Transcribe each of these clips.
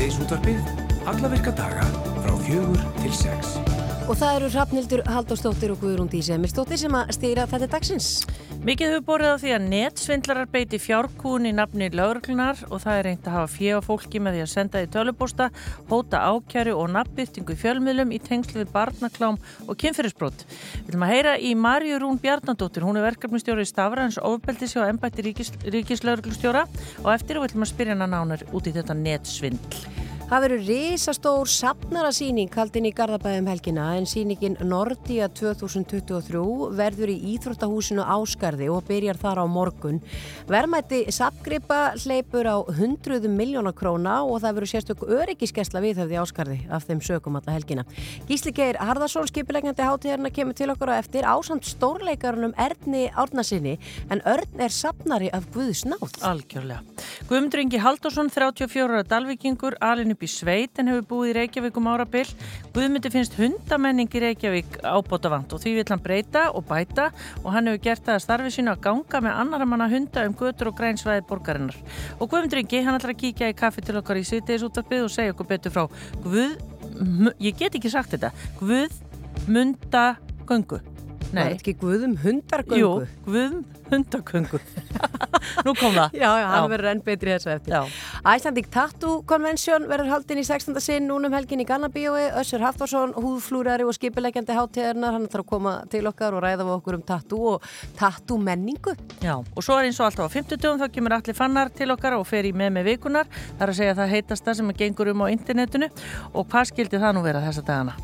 Síðdeis útvarpið, alla virka daga frá fjögur til sex. Og það eru Hrafnildur Haldóstóttir og Guðrún Dísi Emilstóttir sem að stýra þetta dagsins. Mikið hefur borðið á því að nettsvindlarar beiti fjárkún í nafni lauruglunar og það er reynd að hafa fjö á fólki með því að senda því tölubósta, hóta ákjæru og nafnbyttingu í fjölmiðlum í tengslu við barnaklám og kynferðisbrott. Við viljum að heyra í Marju Rún Bjarnadóttir, hún er verkefnistjóri í Stafræðins ofbeldis hjá ennbætti ríkis, ríkislauruglustjóra og eftir viljum að spyrja hana nánar út í þetta nettsvindl. Það verður risastór sapnarasýning haldinn í Garðabæðum helgina en sýningin Nordia 2023 verður í Íþróttahúsinu Áskarði og byrjar þar á morgun. Verðmætti sapgripa hleypur á hundruðum miljónar króna og það verður sérstök öryggiskesla viðhöfði Áskarði af þeim sögum alla helgina. Gísli Geir Harðarsson skipilegnandi hátíðarna kemur til okkur á eftir ásand stórleikarunum Erni Árnasinni en Örn er sapnari af Guðsnátt. Algjörlega. Guðmundur Ingi Haldursson, 34 dalvikingur, alin upp í sveit en hefur búið í Reykjavík um árabill. Guðmundi finnst hundamenning í Reykjavík ábótavant og því vil hann breyta og bæta og hann hefur gert það að starfi sínu að ganga með annara manna hunda um götur og grænsvæði borgarinnar. Og Guðmundur Ingi, hann ætlar að kíkja í kaffi til okkar í sýteðisúttarpið og segja okkur betur frá Guð, ég get ekki sagt þetta, Guð munda göngu. Nei. Er ekki Guðum hundargöngu? Jú, Guðum hundagöngu. Nú kom það. Já, já, hann verður enn betri þessu eftir. Æslandik Tattoo Convention verður haldinn í 16. sinn núnum helgin í Galnabíói. Össur Haftarsson, húðflúrari og skipilegjandi háttegarnar. Hann ætlar að koma til okkar og ræða við okkur um tattoo og tattoo menningu. Já, og svo er eins og alltaf á 50 dögum þá kemur allir fannar til okkar og fer í með með vikunar. Það er að segja að það heitast það sem gengur um á internetinu og hvað skildi það nú vera þessa dagana?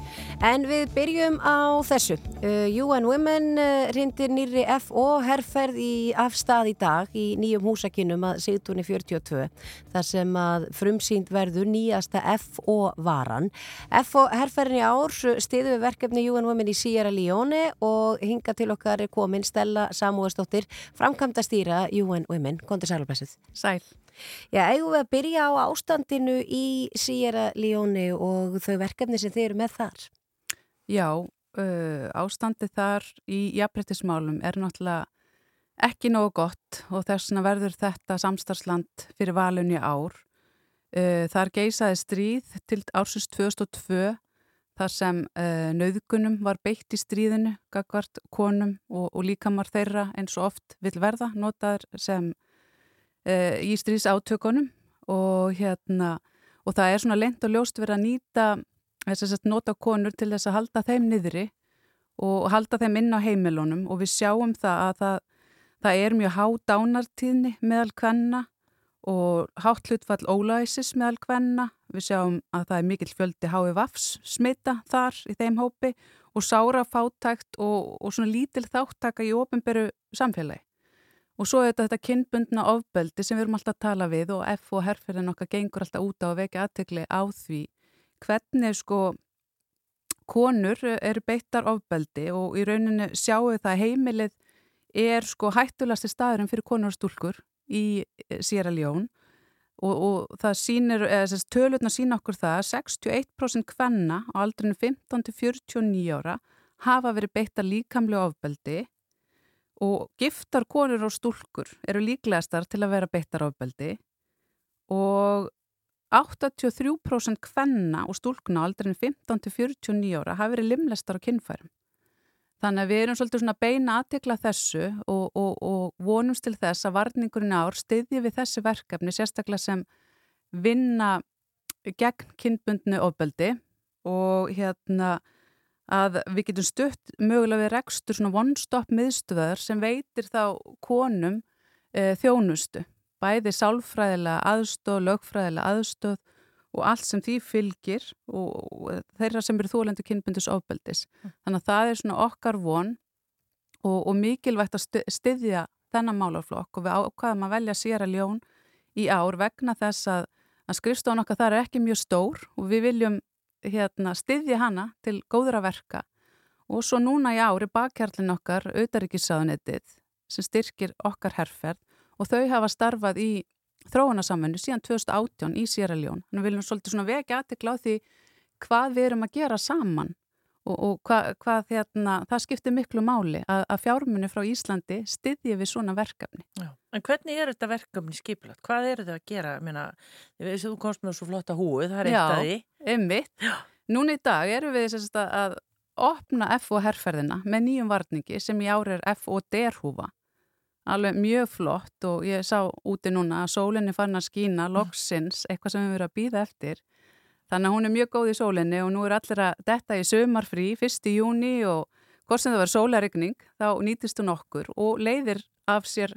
En við byrjum á þessu. Uh, UN Women uh, rindir nýri FO herrferð í afstað í dag í nýjum húsakinnum að Sigtunni 42 þar sem að frumsýnd verður nýjasta FO varan. FO herrferðin í ár stiðu við verkefni UN Women í Sierra Leone og hinga til okkar er komin Stella Samúðarsdóttir framkvæmda stýra UN Women. Kondur sælublesuð. Sæl. Já, eigum við að byrja á ástandinu í Sierra Leone og þau verkefni sem þeir eru með þar? Já, uh, ástandi þar í jafnbrettismálum er náttúrulega ekki nógu gott og þess vegna verður þetta samstarfsland fyrir valunni ár. Uh, þar geisaði stríð til ársins 2002 þar sem uh, nauðgunum var beitt í stríðinu, gagvart konum og, og líkamar þeirra eins og oft vil verða, notaður sem uh, í stríðs átökunum og hérna og það er svona lent og ljóst verið að nýta þess að nota konur til þess að halda þeim niðri og halda þeim inn á heimilunum og við sjáum það að það, það er mjög há dánartíðni meðal kvenna og hátt hlutfall ólæsis meðal kvenna. Við sjáum að það er mikill fjöldi HVVs smita þar í þeim hópi og sára fátækt og, og svona lítil þáttaka í ofinberu samfélagi. Og svo er þetta, þetta kynbundna ofbeldi sem við erum alltaf að tala við og F og herrferðin okkar gengur alltaf út á að vekja aðtegli á því hvernig sko konur eru beittar ofbeldi og í rauninu sjáu það heimilið er sko hættulasti staðurum fyrir konur og stúlkur í eh, Sierra Leone og, og það sínir, eða tölutna sína okkur það að 61% kvenna á aldrinu 15 til 49 ára hafa verið beittar líkamlega ofbeldi og giftar konur og stúlkur eru líklegastar til að vera beittar ofbeldi og 83% kvenna og stúlkna á aldrin 15-49 ára hafi verið limlestar á kinnfærum. Þannig að við erum svolítið svona beina aðtekla þessu og, og, og vonumst til þess að varningurinn ár stiðji við þessi verkefni sérstaklega sem vinna gegn kinnbundnu ofbeldi og hérna að við getum stutt mögulega við rekstur svona one-stop miðstöðar sem veitir þá konum e, þjónustu bæði sálfræðilega aðstóð, lögfræðilega aðstóð og allt sem því fylgir og, og þeirra sem eru þólendu kynbundus ofbeldis. Mm. Þannig að það er svona okkar von og, og mikilvægt að styðja þennan málarflokk og við ákvaðum að velja sér að ljón í ár vegna þess að, að skrifstofan okkar það er ekki mjög stór og við viljum hérna, styðja hana til góðra verka og svo núna í ári bakkjarlinn okkar auðaríkisáðunettið sem styrkir okkar herrferð og þau hafa starfað í þróunarsamvennu síðan 2018 í Sierra Leone. Þannig að við viljum svolítið svona vekja aðtekla á því hvað við erum að gera saman og, og hvað hva, hérna, það skiptir miklu máli að, að fjármunni frá Íslandi styðji við svona verkefni. Já. En hvernig er þetta verkefni skipilagt? Hvað eru þau að gera? Meina, þú komst með svo flotta húi, það er eitt að því. Já, einmitt. Núna í dag eru við sérst, að opna F og herrferðina með nýjum varningi sem í ári er F og derhúfa. Alveg mjög flott og ég sá úti núna að sólinni fann að skína loksins, eitthvað sem við verðum að býða eftir Þannig að hún er mjög góð í sólinni og nú er allir að detta í sömarfrí, fyrst í júni og hvort sem það var sólarigning, þá nýtist hún okkur og leiðir af sér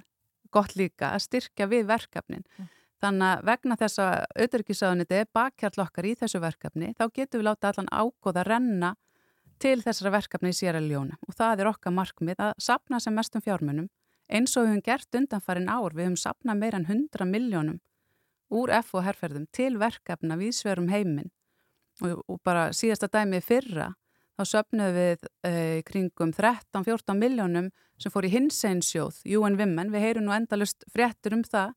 gott líka að styrkja við verkefnin. Mm. Þannig að vegna þess að auðvörgisáðuniti er bakkjarl okkar í þessu verkefni, þá getur við láta allan ágóða renna til þessara verkefni í Leone og það er okkar markmið að sapna sem mestum fjármunum eins og við höfum gert undanfarin ár, við höfum sapnað meira en 100 miljónum úr F og herrferðum til verkefna viðsverum heiminn. Og, og bara síðasta dæmið fyrra þá söpnuðu við e, kringum 13-14 miljónum sem fór í hinseinsjóð, UN Women, við heyrum nú endalust fréttur um það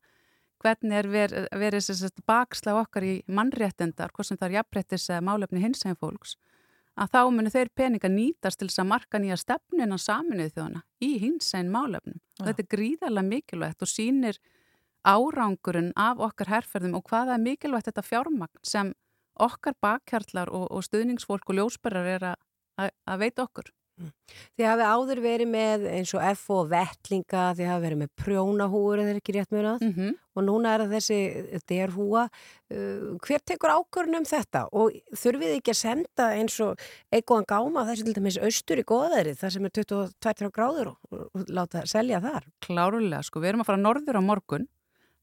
hvernig er verið ver, ver, bakslag okkar í mannréttendar, hvort sem það er jafnréttis eða málefni hinsegin fólks, að þá munu þeir peninga nýtast til þess að marka nýja stefnina saminuð þjóna í hinsegin málefnum. Ja. Þetta er gríðarlega mikilvægt og sínir árangurinn af okkar herrferðum og hvaða er mikilvægt þetta fjármagn sem okkar bakkjarlar og, og stuðningsfólk og ljósberrar er að veita okkur. Þið hafi áður verið með eins og F og Vettlinga, þið hafi verið með prjónahúur eða ekki rétt munað mm -hmm. og núna er það þessi derhúa. Uh, hver tekur ákvörnum um þetta og þurfið ekki að senda eins og eitthvað gáma þessi til dæmis austur í goðaðrið þar sem er 22 gráður og, láta selja þar? Klárulega, sko, við erum að fara norður á morgun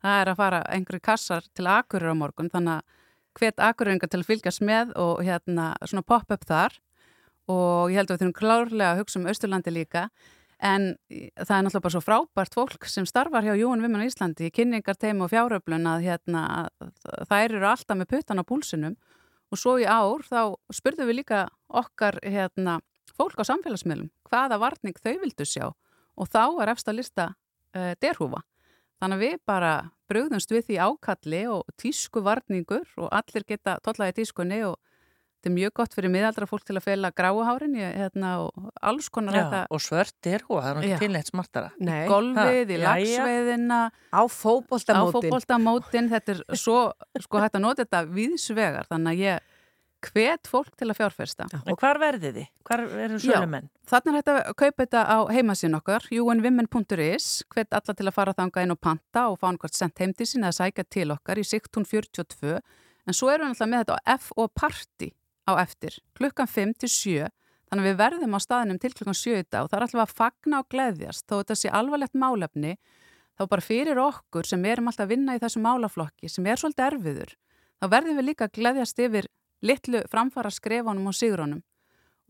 það er að fara einhverju kassar til Akureyra á morgun þannig að hvet Akureyringar til að fylgjast með og hérna svona pop-up þar og ég held að við þurfum klárlega að hugsa um Östurlandi líka. En það er náttúrulega bara svo frábært fólk sem starfar hjá Jón Viman í Íslandi kynningarteim og fjáröflun að hérna þær eru alltaf með puttan á púlsunum og svo í ár þá spurðum við líka okkar hérna fólk á samfélagsmiðlum hvaða varning þau vildu sjá. Og þá er eftir að lista uh, derhúfa. Þannig að við bara bröðumst við því ákalli og tísku varningur og allir geta tollaði tískunni og þetta er mjög gott fyrir miðaldra fólk til að fela gráuhárin hérna, og alls konar já, þetta. Og svört er hún, það er náttúrulega tilnætt smartara. Nei. Í golfið, í lagsveiðina. Á fókbóltamótin, þetta er svo, sko hægt að nota þetta viðsvegar, þannig að ég hvet fólk til að fjárfesta. Og hvar verði þið? Hvar eru sölumenn? Þannig er þetta að kaupa þetta á heimasín okkar, unwomen.is, hvet alla til að fara þanga inn og panta og fá einhvert sendt heim til sín eða sækja til okkar í Sigtún 42, en svo erum við alltaf með þetta á F og Party á eftir, klukkan 5 til 7, þannig að við verðum á staðinum til klukkan 7 í dag og það er alltaf að fagna og gleðjast, þó þetta sé alvarlegt málefni, þá bara fyrir okkur sem erum alltaf að vinna í þessu málaflokki, sem er svolítið erfiður, þá verðum við líka að gleðjast yfir litlu framfara skrefanum og sigrónum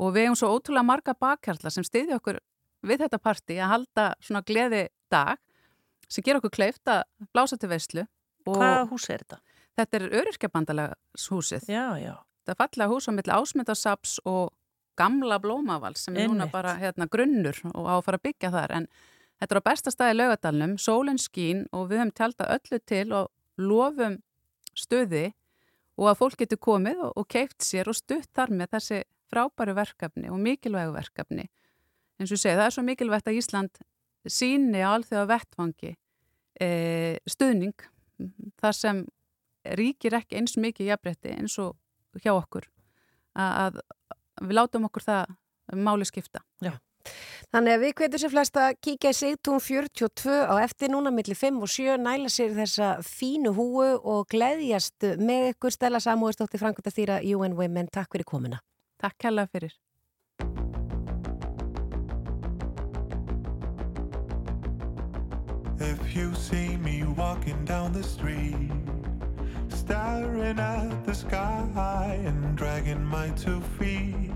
og við hefum svo ótrúlega marga bakkjarlar sem stiði okkur við þetta parti að halda svona gleði dag sem ger okkur kleift að blása til veislu. Hvaða hús er þetta? Þetta er öryrkjabandalagshúsið. Já, já. Er fallega hús á milli ásmyndasaps og gamla blómavall sem er núna bara hérna, grunnur og á að fara að byggja þar en þetta er á besta staði laugadalunum, sólinn skín og við höfum tjálta öllu til og lofum stöði og að fólk getur komið og, og keift sér og stutt þar með þessi frábæru verkefni og mikilvægu verkefni. En svo segið, það er svo mikilvægt að Ísland síni á alþjóða vettvangi e, stuðning þar sem ríkir ekki eins mikið jafnbretti eins og hjá okkur að, að við látum okkur það máli skipta. Já. Þannig að við hvetur sér flest að kíkja í Sigtún 42 á eftir núna millir 5 og 7, næla sér þessa fínu húu og gleyðjast með ykkur Stella Samúðsdóttir Frankúta Þýra UN Women. Takk fyrir komuna. Takk hella fyrir. If you see me walking down the street Staring at the sky and dragging my two feet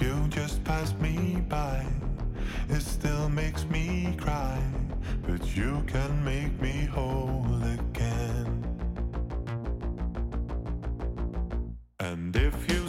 You just passed me by. It still makes me cry, but you can make me whole again. And if you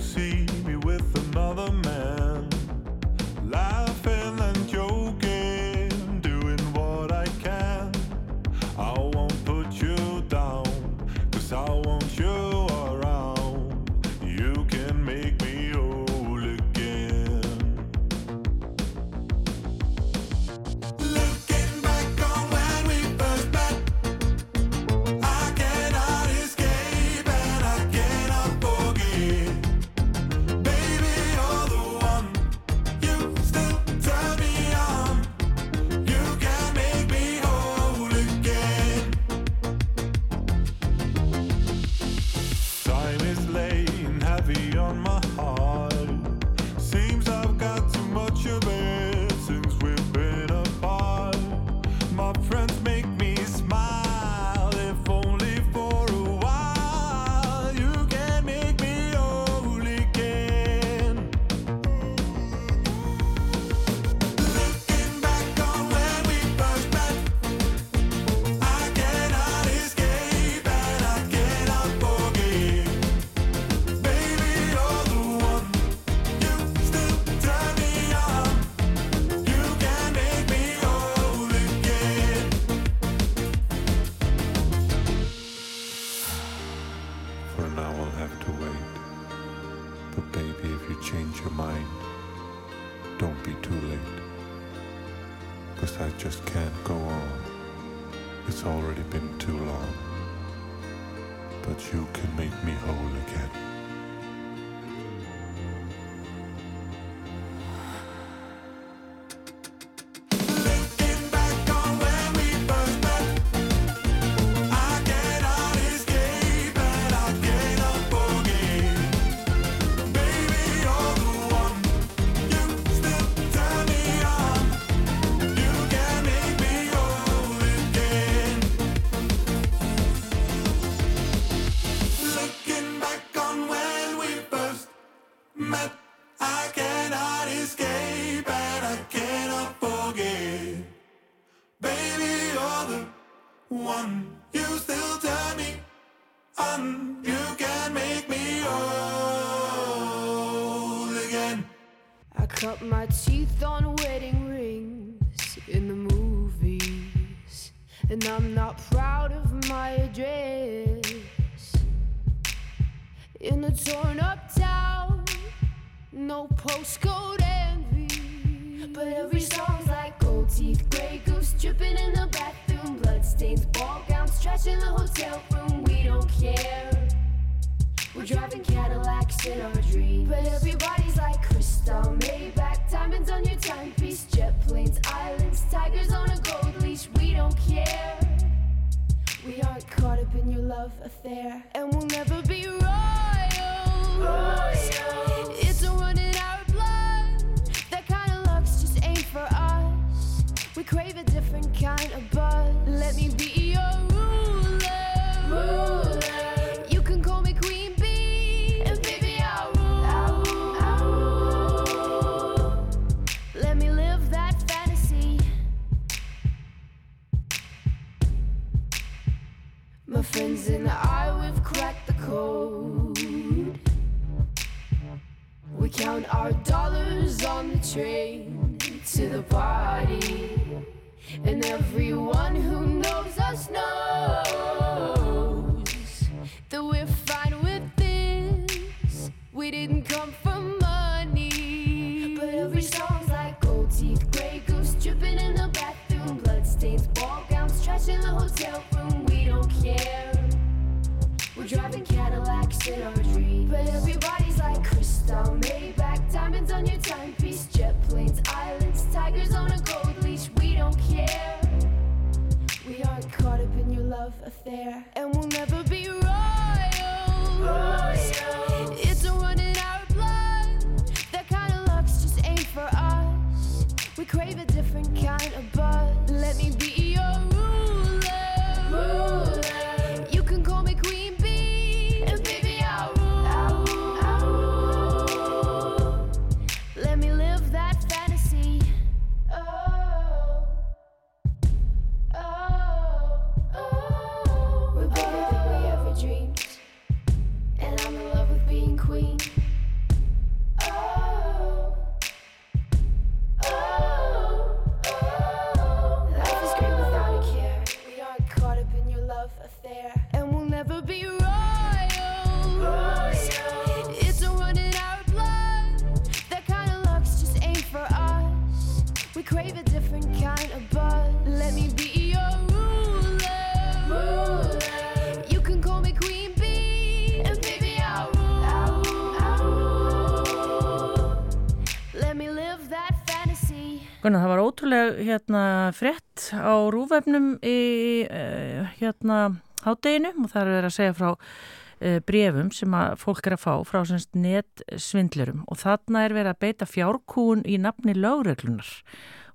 hátteginu og það er að segja frá uh, brefum sem að fólk er að fá frá semst netsvindlurum. Og þarna er verið að beita fjárkún í nafni lögreglunar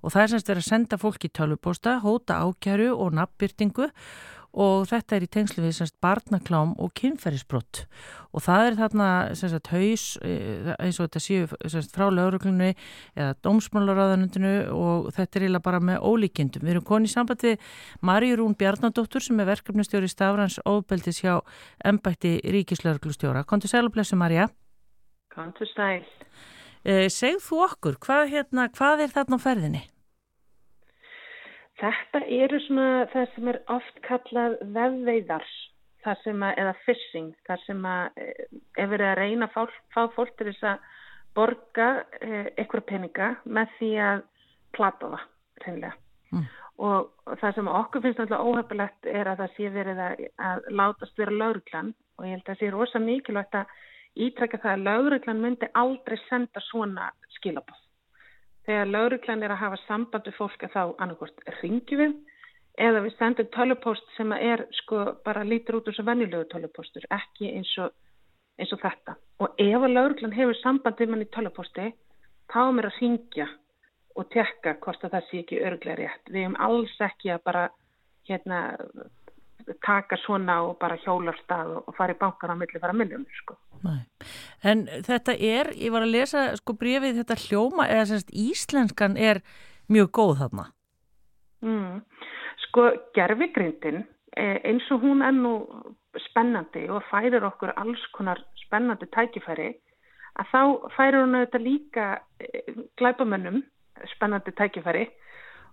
og það er semst verið að senda fólk í tölvupósta, hóta ákjæru og nafnbyrtingu og þetta er í tengslu við semst barnaklám og kynferðisbrott og það er þarna semst haus eh, eins og þetta séu semst frá lauruglunni eða dómsmálaráðanundinu og þetta er eiginlega bara með ólíkindum. Við erum konið í sambandi Marí Rún Bjarnadóttur sem er verkefnustjóri Stafrans Óbeldis hjá Embætti Ríkislauruglustjóra. Kontur sæl og blessu Marja. Kontur sæl. Eh, segð þú okkur, hvað, hérna, hvað er þarna á ferðinni? Þetta eru svona það sem er oft kallað vefveiðars eða fishing, þar sem að ef eh, verið að reyna að fá, fá fólk til þess að borga eh, eitthvað peninga með því að plata það, reynilega. Mm. Og, það sem okkur finnst alltaf óhefnilegt er að það sé verið að, að látast vera lauruglan og ég held að það sé rosa mikilvægt að ítrekka það að lauruglan myndi aldrei senda svona skilabóð. Þegar lauruglan er að hafa samband við fólk að þá annarkort ringjum við eða við sendum tölupóst sem er sko bara lítur út úr svo vennilögu tölupóstur, ekki eins og, eins og þetta. Og ef að lauruglan hefur samband við mann í tölupósti, þá er mér að ringja og tekka hvort að það sé ekki örglega rétt. Við hefum alls ekki að bara hérna, taka svona og bara hjólarstað og fara í bankar á milli fara miljónir sko. Nei. En þetta er, ég var að lesa sko brefið þetta hljóma eða sérst íslenskan er mjög góð þarna. Mm. Sko gerfigrindin e, eins og hún er nú spennandi og færir okkur alls konar spennandi tækifæri að þá færir hún auðvitað líka e, glæbamönnum spennandi tækifæri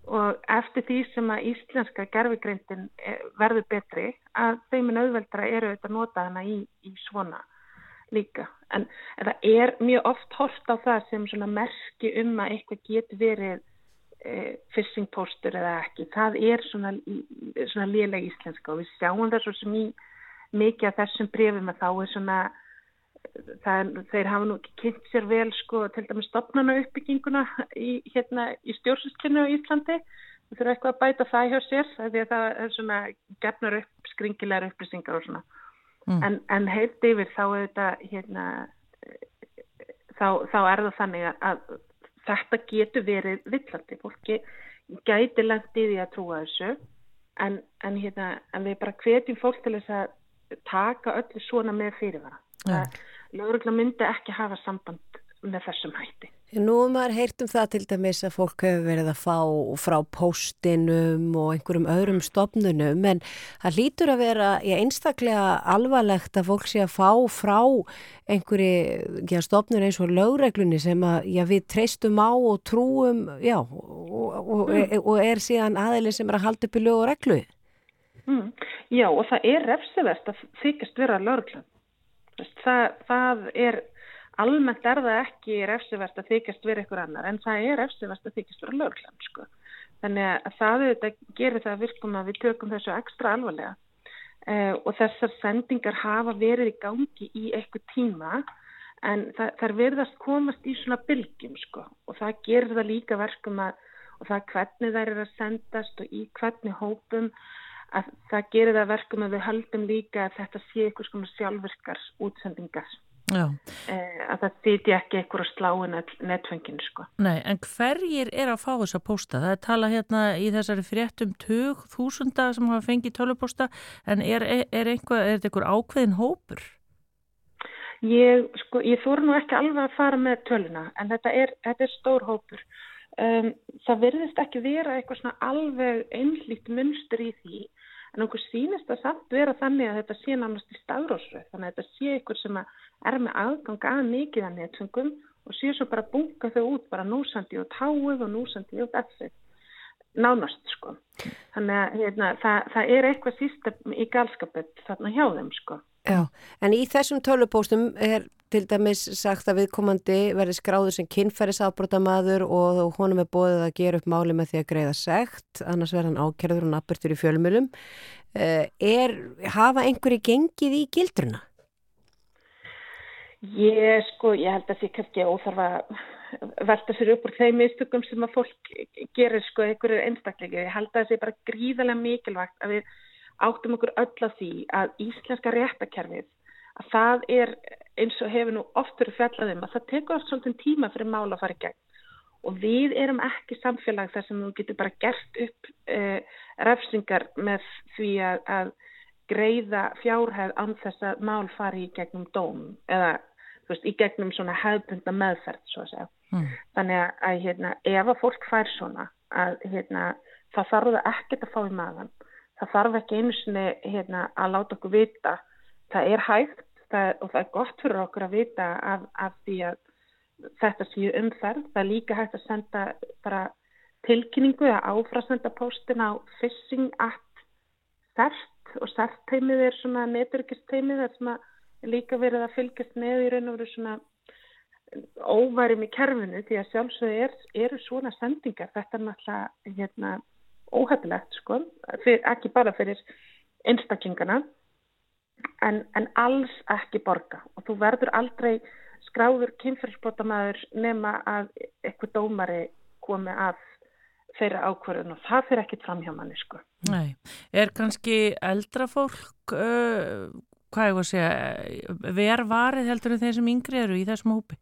og eftir því sem að íslenska gerfigreindin eh, verður betri að þeimin auðveldra eru auðvitað að nota hana í, í svona líka. En, en það er mjög oft hort á það sem svona merki um að eitthvað getur verið e, phishing postur eða ekki. Það er svona, svona liðlega íslenska og við sjáum það svo sem í mikið af þessum brefum að þá er svona það, þeir hafa nú ekki kynnt sér vel sko til dæmis stopnana uppbygginguna í, hérna, í stjórnsystkynnu á Íslandi þú þurfa eitthvað að bæta það hjá sér því að það er svona gefnar upp skringilegar upplýsingar og svona mm. en, en heilt yfir þá er þetta hérna þá, þá er það þannig að þetta getur verið villandi fólki gæti langt í því að trúa þessu en, en, hérna, en við bara hvetjum fólk til þess að taka öllu svona með fyrirvara ja lögurlega myndi ekki hafa samband með þessum hætti. Nú er maður heyrt um það til dæmis að fólk hefur verið að fá frá postinum og einhverjum öðrum stopnunum en það lítur að vera já, einstaklega alvarlegt að fólk sé að fá frá einhverju stopnur eins og lögreglunni sem að, já, við treystum á og trúum já, og, og, mm. og er síðan aðeins sem er að halda upp í lög og reglu. Mm. Já og það er refsivert að þykast vera lögreglun. Það, það er, almennt er það ekki refsivert að þykjast vera ykkur annar en það er refsivert að þykjast vera löglan sko. Þannig að það gerir það virkum að við tökum þessu ekstra alvarlega. Eh, og þessar sendingar hafa verið í gangi í eitthvað tíma en það, þær verðast komast í svona bylgjum sko. Og það gerir það líka verkum að og það hvernig þær eru að sendast og í hvernig hópum að það gerir það verkum að við höldum líka að þetta sé eitthvað svona sjálfverkar útsendingar eh, að það sýti ekki eitthvað að sláin netfenginu sko. Nei, en hverjir er að fá þess að posta? Það er tala hérna í þessari fréttum tug þúsunda sem hafa fengið tölupósta en er, er, einhver, er þetta einhver ákveðin hópur? Ég, sko, ég þóru nú ekki alveg að fara með töluna en þetta er, þetta er stór hópur Um, það verðist ekki vera eitthvað svona alveg einlíkt munstur í því en okkur sínist að samt vera þannig að þetta sé í stafrósröð þannig að þetta sé ykkur sem er með aðgang að mikið að netfengum og sé svo bara bunga þau út bara núsandi og táuð og núsandi og þessi nánast sko þannig að hérna, það, það er eitthvað sístem í galskapet þarna hjá þeim sko Já, en í þessum tölupóstum er til dæmis sagt að viðkomandi verði skráður sem kynferðisafbrótamaður og honum er bóðið að gera upp máli með því að greiða segt, annars verðan ákerður og nabbirtur í fjölmjölum. Eh, er, hafa einhverju gengið í gildruna? Ég, sko, ég held að því kannski óþarfa velta sér upp úr þeim mistökum sem að fólk gerir, sko, einhverju einstaklega. Ég held að það sé bara gríðarlega mikilvægt að við áttum okkur öll að því að íslenska réttakerfið að það er eins og hefur nú oft verið fjallaðum að það tekur oft svolítið tíma fyrir mála að fara í gegn og við erum ekki samfélag þar sem þú getur bara gert upp uh, refsingar með því að, að greiða fjárhæð án þess að mál fari í gegnum dóm eða veist, í gegnum svona hefðbunda meðferð svo að segja. Mm. Þannig að, að hérna, ef að fólk fær svona að hérna, það þarf það ekkert að fá í maðan það þarf ekki einu sinni hérna, að láta okkur vita það er hægt það, og það er gott fyrir okkur að vita af, af því að þetta séu umferð það er líka hægt að senda bara tilkynningu eða áfrasenda postin á phishing at CERT og CERT teimið er svona neturkist teimið þar sem að líka verið að fylgjast með í raun og veru svona óværum í kerfinu því að sjálfsögðu er, eru svona sendingar, þetta er náttúrulega hérna, óhefðilegt sko, fyrir, ekki bara fyrir einstakingana en, en alls ekki borga. Og þú verður aldrei skráður kynferðsbótamæður nema að eitthvað dómari komi að þeirra ákvörðun og það fyrir ekkit fram hjá manni sko. Nei, er kannski eldra fólk, uh, hvað ég var að segja, vervarið heldur en þeir sem yngri eru í þessum hópi?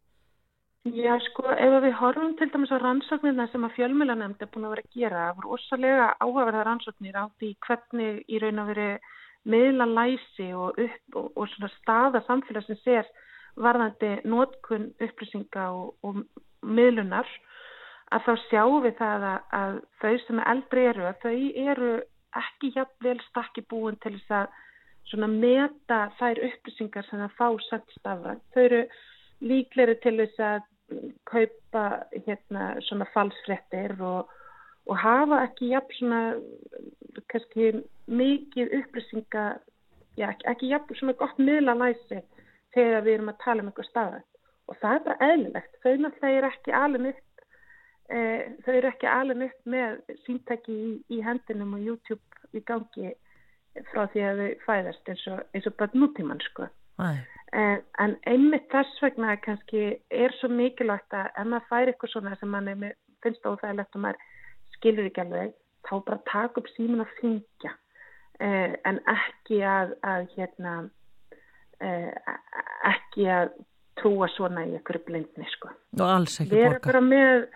Já, sko, ef við horfum til dæmis á rannsóknirna sem að fjölmjölanemnd er búin að vera að gera, það voru ósalega áhugaverða rannsóknir á því hvernig í raun að veri miðla læsi og, upp, og, og svona staða samfélagsins er varðandi nótkunn upplýsinga og, og miðlunar, að þá sjáum við það að, að þau sem eldri eru, þau eru ekki jafnvel stakki búin til þess að svona meta þær upplýsingar sem það fá sagt stafra. Þau eru líkleri til þess að kaupa hérna svona falsfrettir og, og hafa ekki jafn svona kannski mikið upplýsinga já, ekki, ekki jafn svona gott miðlalæsi þegar við erum að tala um eitthvað staða og það er bara eðlilegt þau náttúrulega er ekki alveg þau eru ekki alveg upp með síntæki í, í hendinum og YouTube í gangi frá því að þau fæðast eins og, eins og bara nútíman sko. En, en einmitt þess vegna kannski er svo mikilvægt að ef maður fær eitthvað svona sem mann er, finnst óþægilegt og maður skilur ekki alveg, þá bara taka upp símin að fingja eh, en ekki að, að hérna, eh, ekki að trúa svona í einhverju blindni sko. Og alls ekki borga. Með,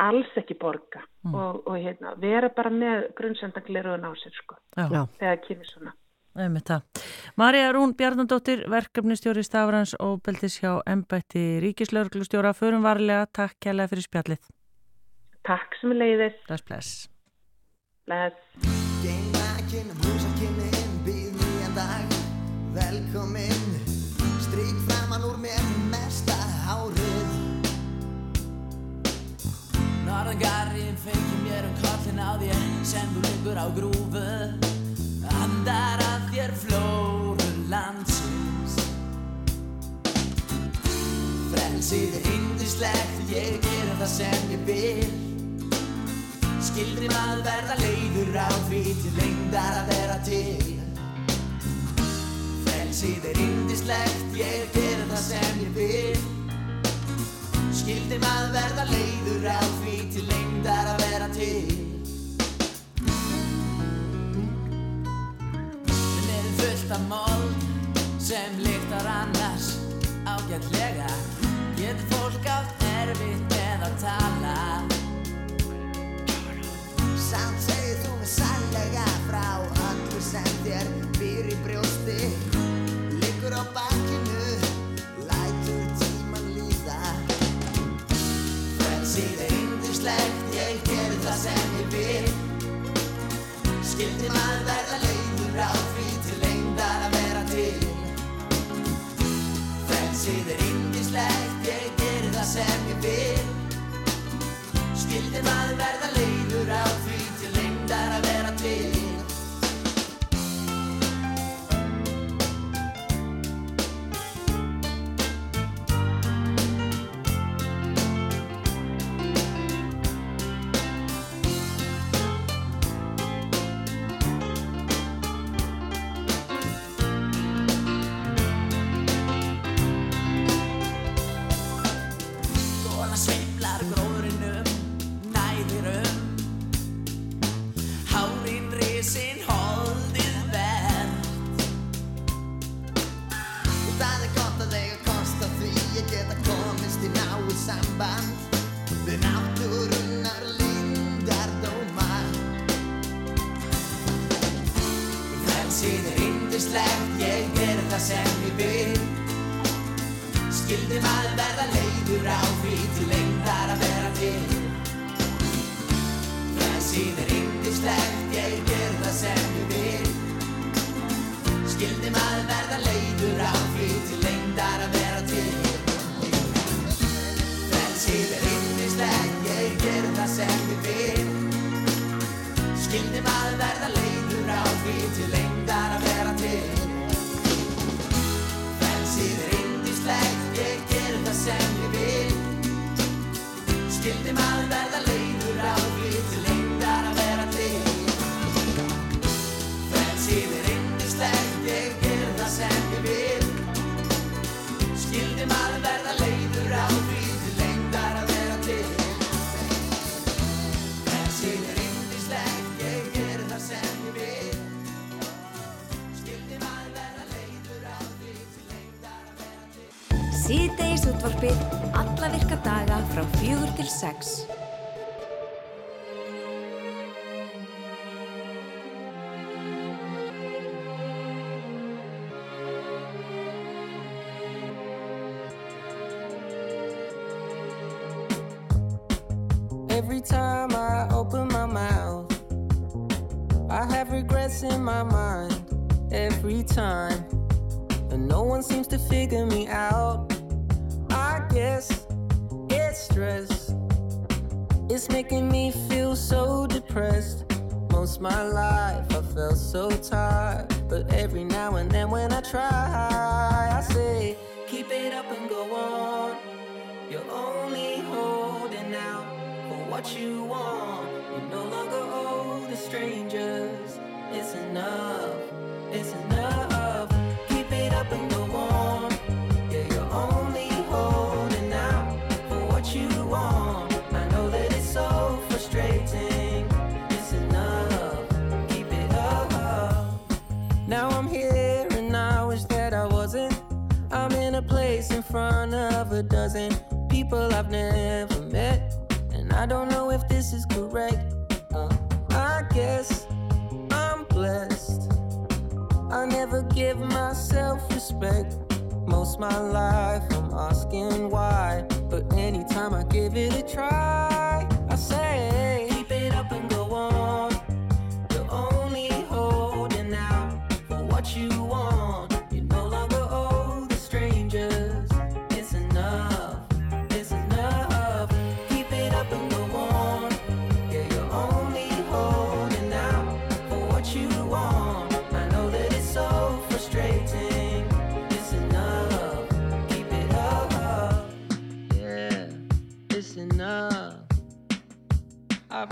alls ekki borga mm. og, og hérna, vera bara með grunnsendangleruðun á sér sko, þegar kynir svona. Marja Rún Bjarnandóttir, verkefnistjóri Stafrans og Beltis hjá Embætti Ríkislauglustjóra. Förum varlega, takk kærlega fyrir spjallið. Takk sem leiðis. Bless, bless. Bless. Velkomin, stryk Norðangarinn fengið mér um kollin á þér sem þú liggur á grúfu, andar að þér flóru landsins. Frelsið er hindislegt, ég gera það sem ég vil. Skildri maður verða leiður á því til lengdar að vera til. Frelsið er hindislegt, ég gera það sem ég vil Skildri maður verða leiður á því til lengdar að vera til? Fullt af mold sem lyktar annars ágætlega. Getur fólk átt erfitt með að tala? Samt segir þú mig sannlega frá öllu sem þér í brjósti yndislegt, ég ger það sem ég vil. Skildi maður verða leiður á því Frelsið er yndislegt, ég gerir það sem ég vil. Skildi maður verða leiður til 6. What you want. You no longer owe the strangers. It's enough. It's enough. Keep it up and go on. Yeah, you're only holding out for what you want. I know that it's so frustrating. It's enough. Keep it up. Now I'm here and I wish that I wasn't. I'm in a place in front of a dozen people I've never I don't know if this is correct. Uh, I guess I'm blessed. I never give myself respect. Most my life I'm asking why. But anytime I give it a try, I say,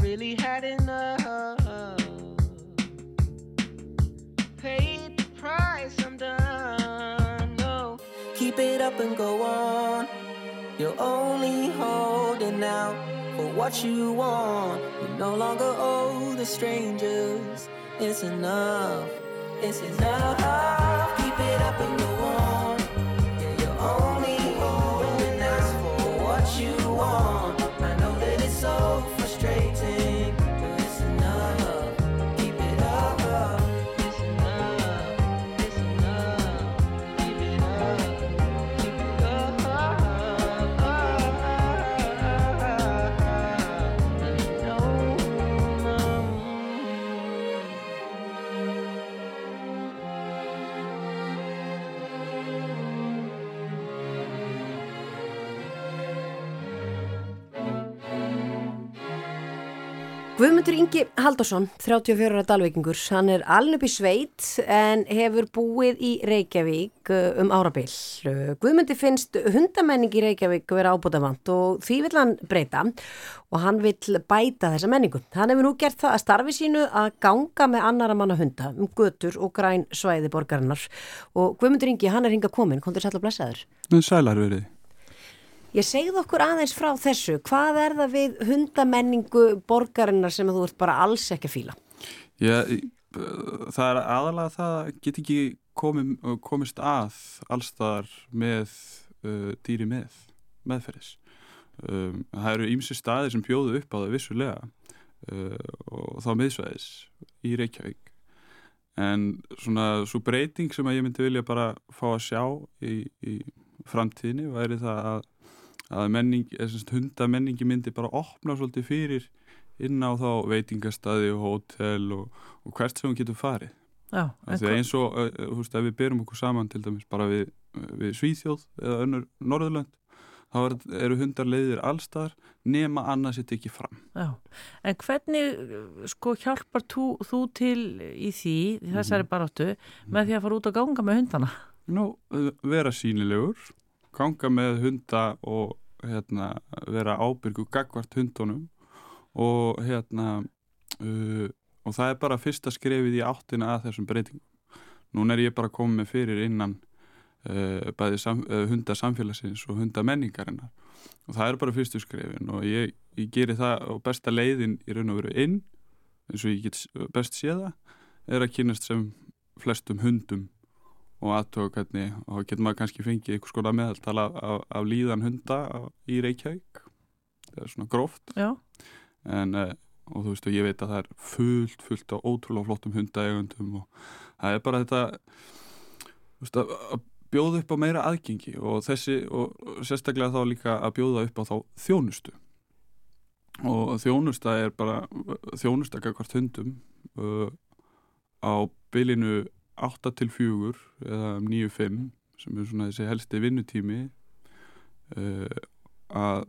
really had enough. Paid the price, I'm done. No, keep it up and go on. You're only holding out for what you want. You no longer owe the strangers. It's enough. It's enough. Keep it up and go on. Guðmundur Ingi Haldarsson, 34 ára dalvikingur, hann er aln upp í sveit en hefur búið í Reykjavík uh, um árabil. Uh, Guðmundi finnst hundamenning í Reykjavík vera ábútafant og því vill hann breyta og hann vill bæta þessa menningu. Hann hefur nú gert það að starfi sínu að ganga með annara manna hunda um götur og græn svæði borgarinnar og Guðmundur Ingi, hann er hinga komin, kontur sætla blessaður. Sælar verið. Ég segð okkur aðeins frá þessu, hvað er það við hundamenningu borgarinnar sem þú ert bara alls ekki að fíla? Já, það er aðalega það að get ekki komið, komist að allstaðar með uh, dýri með, meðferðis. Um, það eru ímsi staðir sem bjóðu upp á það vissulega uh, og þá miðsvæðis í Reykjavík. En svona svo breyting sem að ég myndi vilja bara fá að sjá í, í framtíðinni væri það að að menning, hundamenningi myndi bara opna svolítið fyrir inn á þá veitingastadi og hótel og, og hvert sem hún getur farið. Já, því eins og þú veist ef við berum okkur saman til dæmis bara við, við Svíþjóð eða önnur Norðurlönd þá er, eru hundar leiðir allstaðar nema annars þetta ekki fram. Já, en hvernig sko hjálpar tú, þú til í því, þessari mm. baráttu með því að fara út og ganga með hundana? Nú, vera sínilegur ganga með hunda og hérna, vera ábyrgu gagvart hundunum og hérna uh, og það er bara fyrsta skrefið í áttina að þessum breytingum. Nún er ég bara komið með fyrir innan uh, bæði sam, uh, hunda samfélagsins og hunda menningarinnar og það er bara fyrstu skrefin og ég, ég geri það og besta leiðin í raun og veru inn eins og ég get best séða er að kynast sem flestum hundum og aðtöga hvernig og getur maður kannski fengið einhvers konar meðaltal af, af, af líðan hunda í Reykjavík. Það er svona gróft. En uh, og þú veist og ég veit að það er fullt, fullt á ótrúlega flottum hundaegundum og það er bara þetta veist að, að bjóða upp á meira aðgengi og þessi og sérstaklega þá líka að bjóða upp á þá þjónustu. Og þjónusta er bara þjónusta gagvart hundum uh, á bylinu 8 til 4 eða 9-5 sem er svona þessi helsti vinnutími uh, að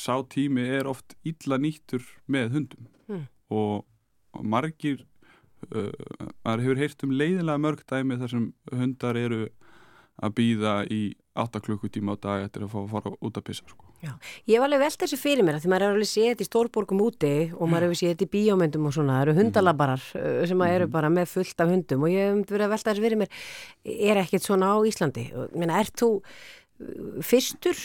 sá tími er oft illa nýttur með hundum Mm. og, og margir uh, maður hefur heyrt um leiðilega mörg dæmi þar sem hundar eru að býða í 8 klukkutíma á dag eftir að fá að fara út að pissa sko. Ég hef alveg velt þessu fyrir mér að því maður er alveg séð í stórborgum úti og maður hefur séð þetta í bíómyndum og svona, það eru hundalabarar uh, sem eru bara með fullt af hundum og ég hef verið að velta þessu fyrir mér, er ekkert svona á Íslandi? Og, Meina, ert þú fyrstur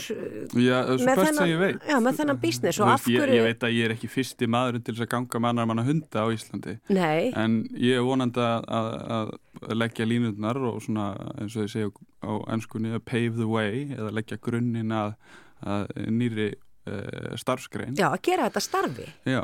Já, með veit. Já, með þennan business og veist, af ég, ég veit að ég er ekki fyrsti maðurinn til þess að ganga með annar manna hunda á Íslandi. Nei, en ég er vonandi að, að, leggja línurnar og svona eins og ég segja á ennskunni að pave the way eða leggja grunninn að nýri uh, starfsgrein já, að gera þetta starfi Já,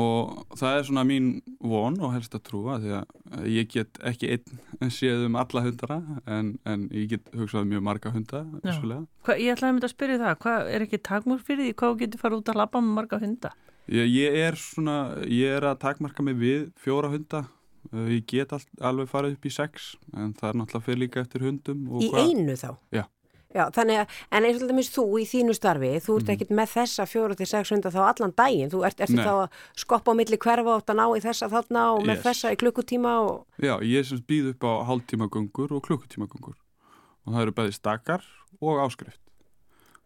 og það er svona mín von og helst að trúa því að ég get ekki einn séð um alla hundara en, en ég get hugsað mjög marga hunda. Hva, ég ætlaði að mynda að spyrja það, hvað er ekki takmur fyrir því hvað getur fara út að labba með marga hunda? Ég, ég er svona, ég er að takmarka mig við fjóra hunda Uh, ég get all, alveg farið upp í sex en það er náttúrulega fyrir líka eftir hundum í hvað- einu þá Já. Já, þannig að, en eins og alltaf þú í þínu starfi, þú ert Mhm. ekkert með þessa fjóra til sex hunda þá allan daginn, þú ert, Nei. þá að skoppa á milli hverfa átt að ná í þessa þarna og með Yes. þessa í klukkutíma og, Já, ég sem býð upp á hálftímagöngur og klukkutímagöngur og það eru bæði stakar og áskrift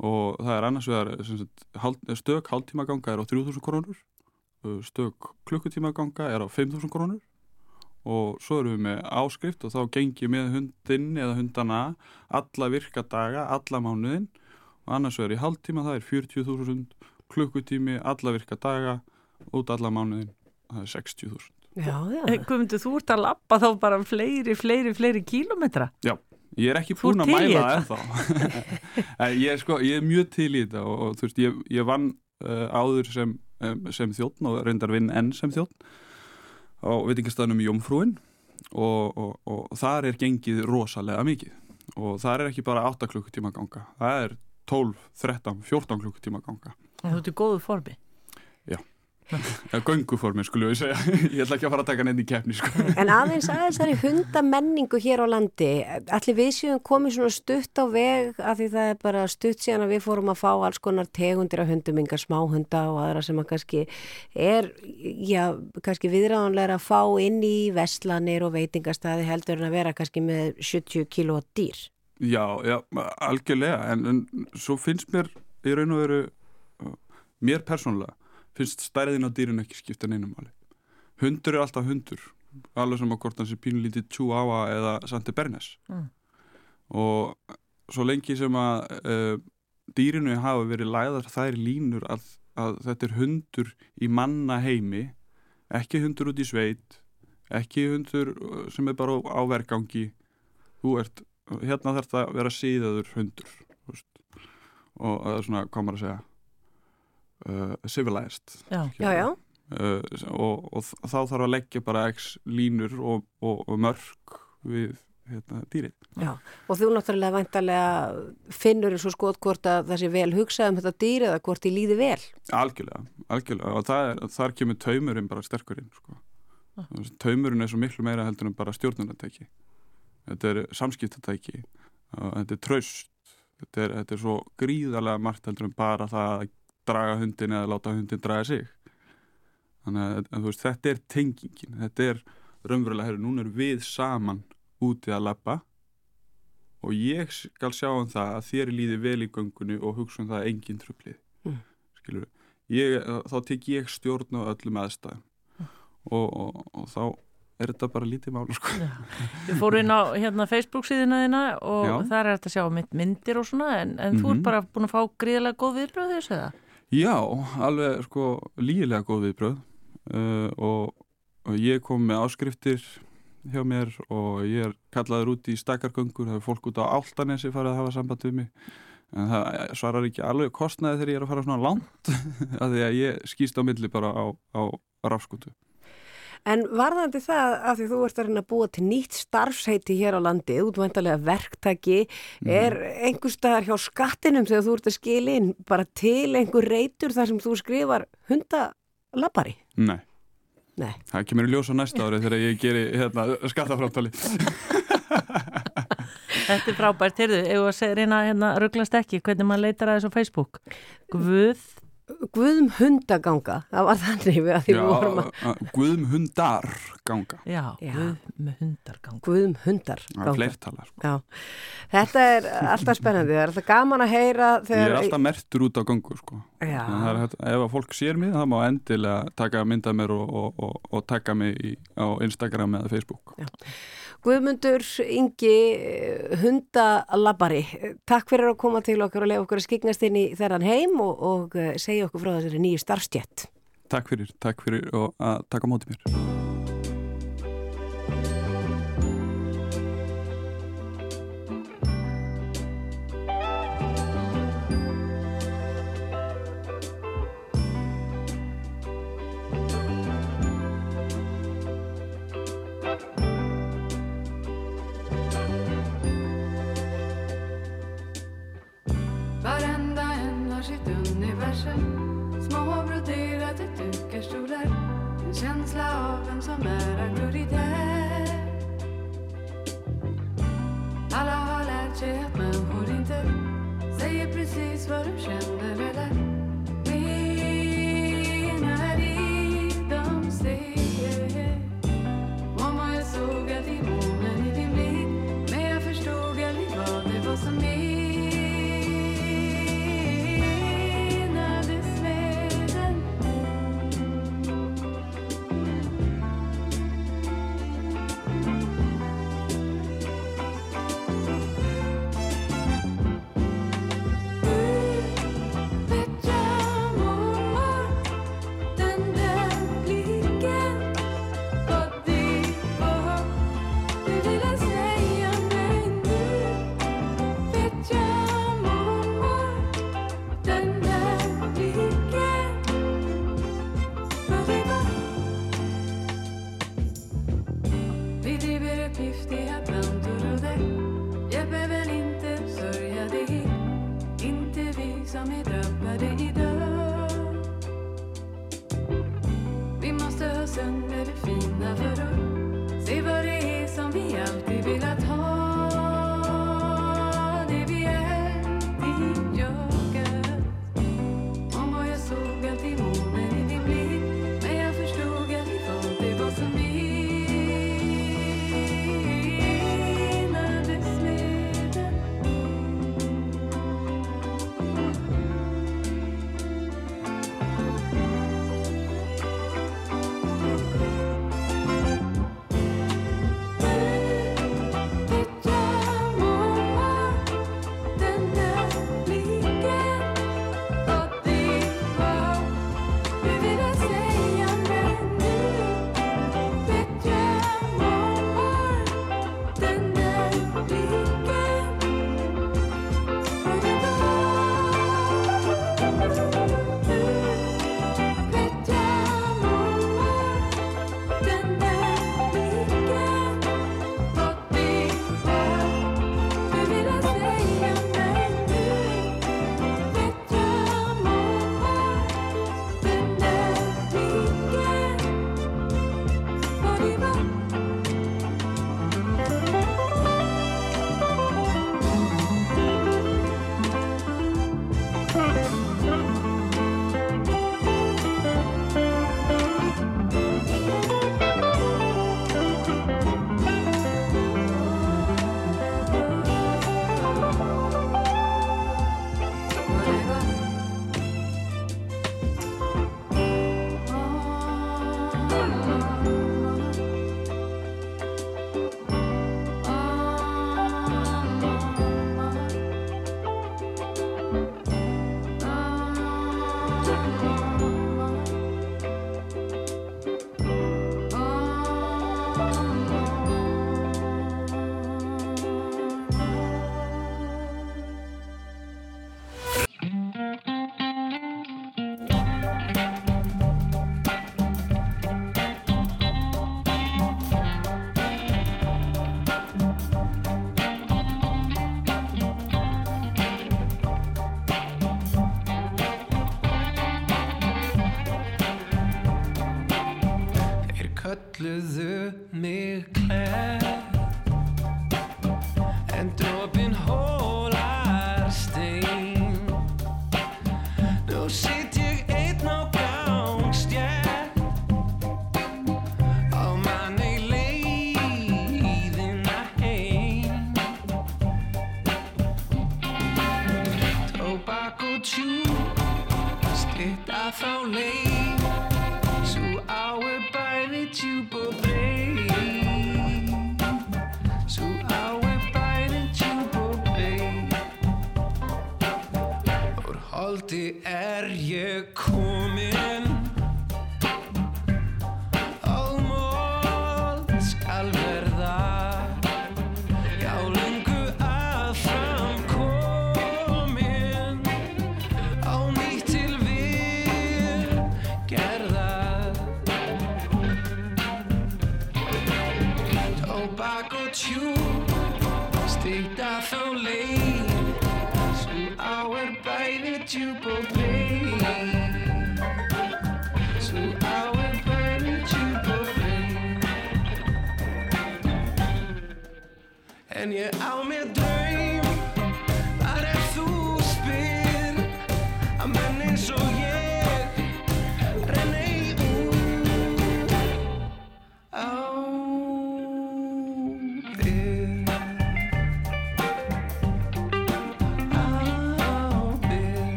og það er annars vegar sagt, stök hálftímaganga er á 3000 krónur stök klukkutímaganga er á 5000 krónur og svo erum við með áskrift og þá gengi ég með hundinn eða hundana alla virka daga, alla mánuðin og annars vegar í hálftíma það er 40.000 klukkutími alla virka daga út alla mánuðin það er 60.000 já, já. Eh, Guðmundur, þú ert að labba þá bara fleiri, fleiri, fleiri kílometra. Ég er ekki ert að mæla það ennþá. En ég, er sko, ég er mjög til í þetta og, og þú veist, ég, ég vann uh, áður sem, um, sem þjóttn og reyndar vinn enn sem þjóttn á veitingastæðnum Jómfrúin og, og, og þar er gengið rosalega mikið og þar er ekki bara 8 klukkutíma ganga, það er 12, 13, 14 klukkutíma ganga. Þú ert í góðu formi. Gönguformi, skulum við segja. Ég ætla ekki að fara að taka neitt í keppni, sko. En aðeins aðeins þar í hundamenningu hér á landi, allir við séum komið svona stutt á veg af því það er bara stutt síðan að við fórum að fá alls konar tegundir af hundum, yngar smáhunda og aðra sem að kannski er, já, kannski viðræðanlega að fá inn í vestlanir og veitingastæði heldur en að vera kannski með 70 kíló dýr. Já, já, algjörlega en, en svo finnst mér í raun og veru mér persónulega finnst stærðin á dýrin ekki skipta neinum máli. Hundur er alltaf hundur alveg sem að hvort hans er pínlítið Chihuahua eða Santi Bernes Mm. og svo lengi sem að uh, dýrinu hafa verið læðar þær línur að, að þetta er hundur í manna heimi ekki hundur út í sveit ekki hundur uh, sem er bara á, á vergangi þú ert hérna þarf það að vera síðaður hundur veist. og það er svona, hvað maður að segja uh, civilized Já. Já, já. Uh, og, og þá þarf að leggja bara x línur og, og, og mörg við hérna, dýrið Já, og þú náttúrulega vantarlega finnur eins og skot hvort að það sé vel hugsað um þetta dýr eða hvort því líði vel. algjörlega, algjörlega og það er, þar kemur taumurinn bara sterkurinn sko. Ah. taumurinn er svo miklu meira heldur en bara stjórnunartæki þetta er samskiptatæki og þetta er traust þetta er, þetta er svo gríðarlega margt heldur en bara það að draga hundin eða láta hundin draga sig þannig að þú veist, þetta er tengingin þetta er raunverulega, herru, núna er við saman úti að lappa og ég skal sjá um það að þér líði vel í göngunni og hugsa um það að engin trublið Mm. skilur ég, þá tek ég stjórn á öllum aðstæðum og, og, og þá er þetta bara lítið málu sko. Ég fór inn á hérna, Facebook síðuna þína og Já. þar er þetta að sjá mitt myndir og svona en, en þú Mhm. ert bara búin að fá gríðilega góð viðbröð þessu eða? Já, alveg sko lígilega góð viðbröð uh, og, og ég kom með áskriftir hjá mér og ég er kallaður út í stakkargöngur, það er fólk út á Áltanesi farið að hafa samband við mig en það svarar ekki alveg kostnaði þegar ég er að fara svona langt af því að ég skýst á milli bara á, á rafskutu. En varðandi það að því þú ert að reyna að búa til nýtt starfsheiti hér á landi, útvæntalega verktaki, er einhver staðar hjá skattinum þegar þú ert að skila inn bara til einhver reytur þar sem þú skrifar hundalabari? Nei. Nei. Það kemur í ljós á næsta ári þegar ég geri hérna, skattafráttali. Þetta er frábært, heyrðu, ef að segja reyna hérna rugglast ekki, hvernig maður leitar að þessu á Facebook Guð Guðum hundaganga, það var þannig við að því Já, við vorum að Guðum hundar ganga. Já, Já. Guð með hundargang Guðum hundar Það er ganga. fleirtala. Sko. Já, þetta er alltaf spennandi, það er alltaf gaman að heyra Ég þegar... er alltaf mertur út á gangu sko. Já. Er ef að fólk sér mig það má endilega taka mynda mér og, og, og, og taka mig í, á Instagram eða Facebook Guðmundur Ingi hundalabari, takk fyrir að koma til okkar og lega okkur að skiknast inn í þennan heim og, og eh, segja okkur frá þessari nýju starfstjett. Takk fyrir, takk fyrir og að taka á móti mér universum Små broderade dukarstolar. En känsla av vem som är auktoritär Alla har lärt sig att människor inte Säger precis vad de känner eller Música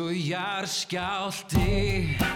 og jarðskjálti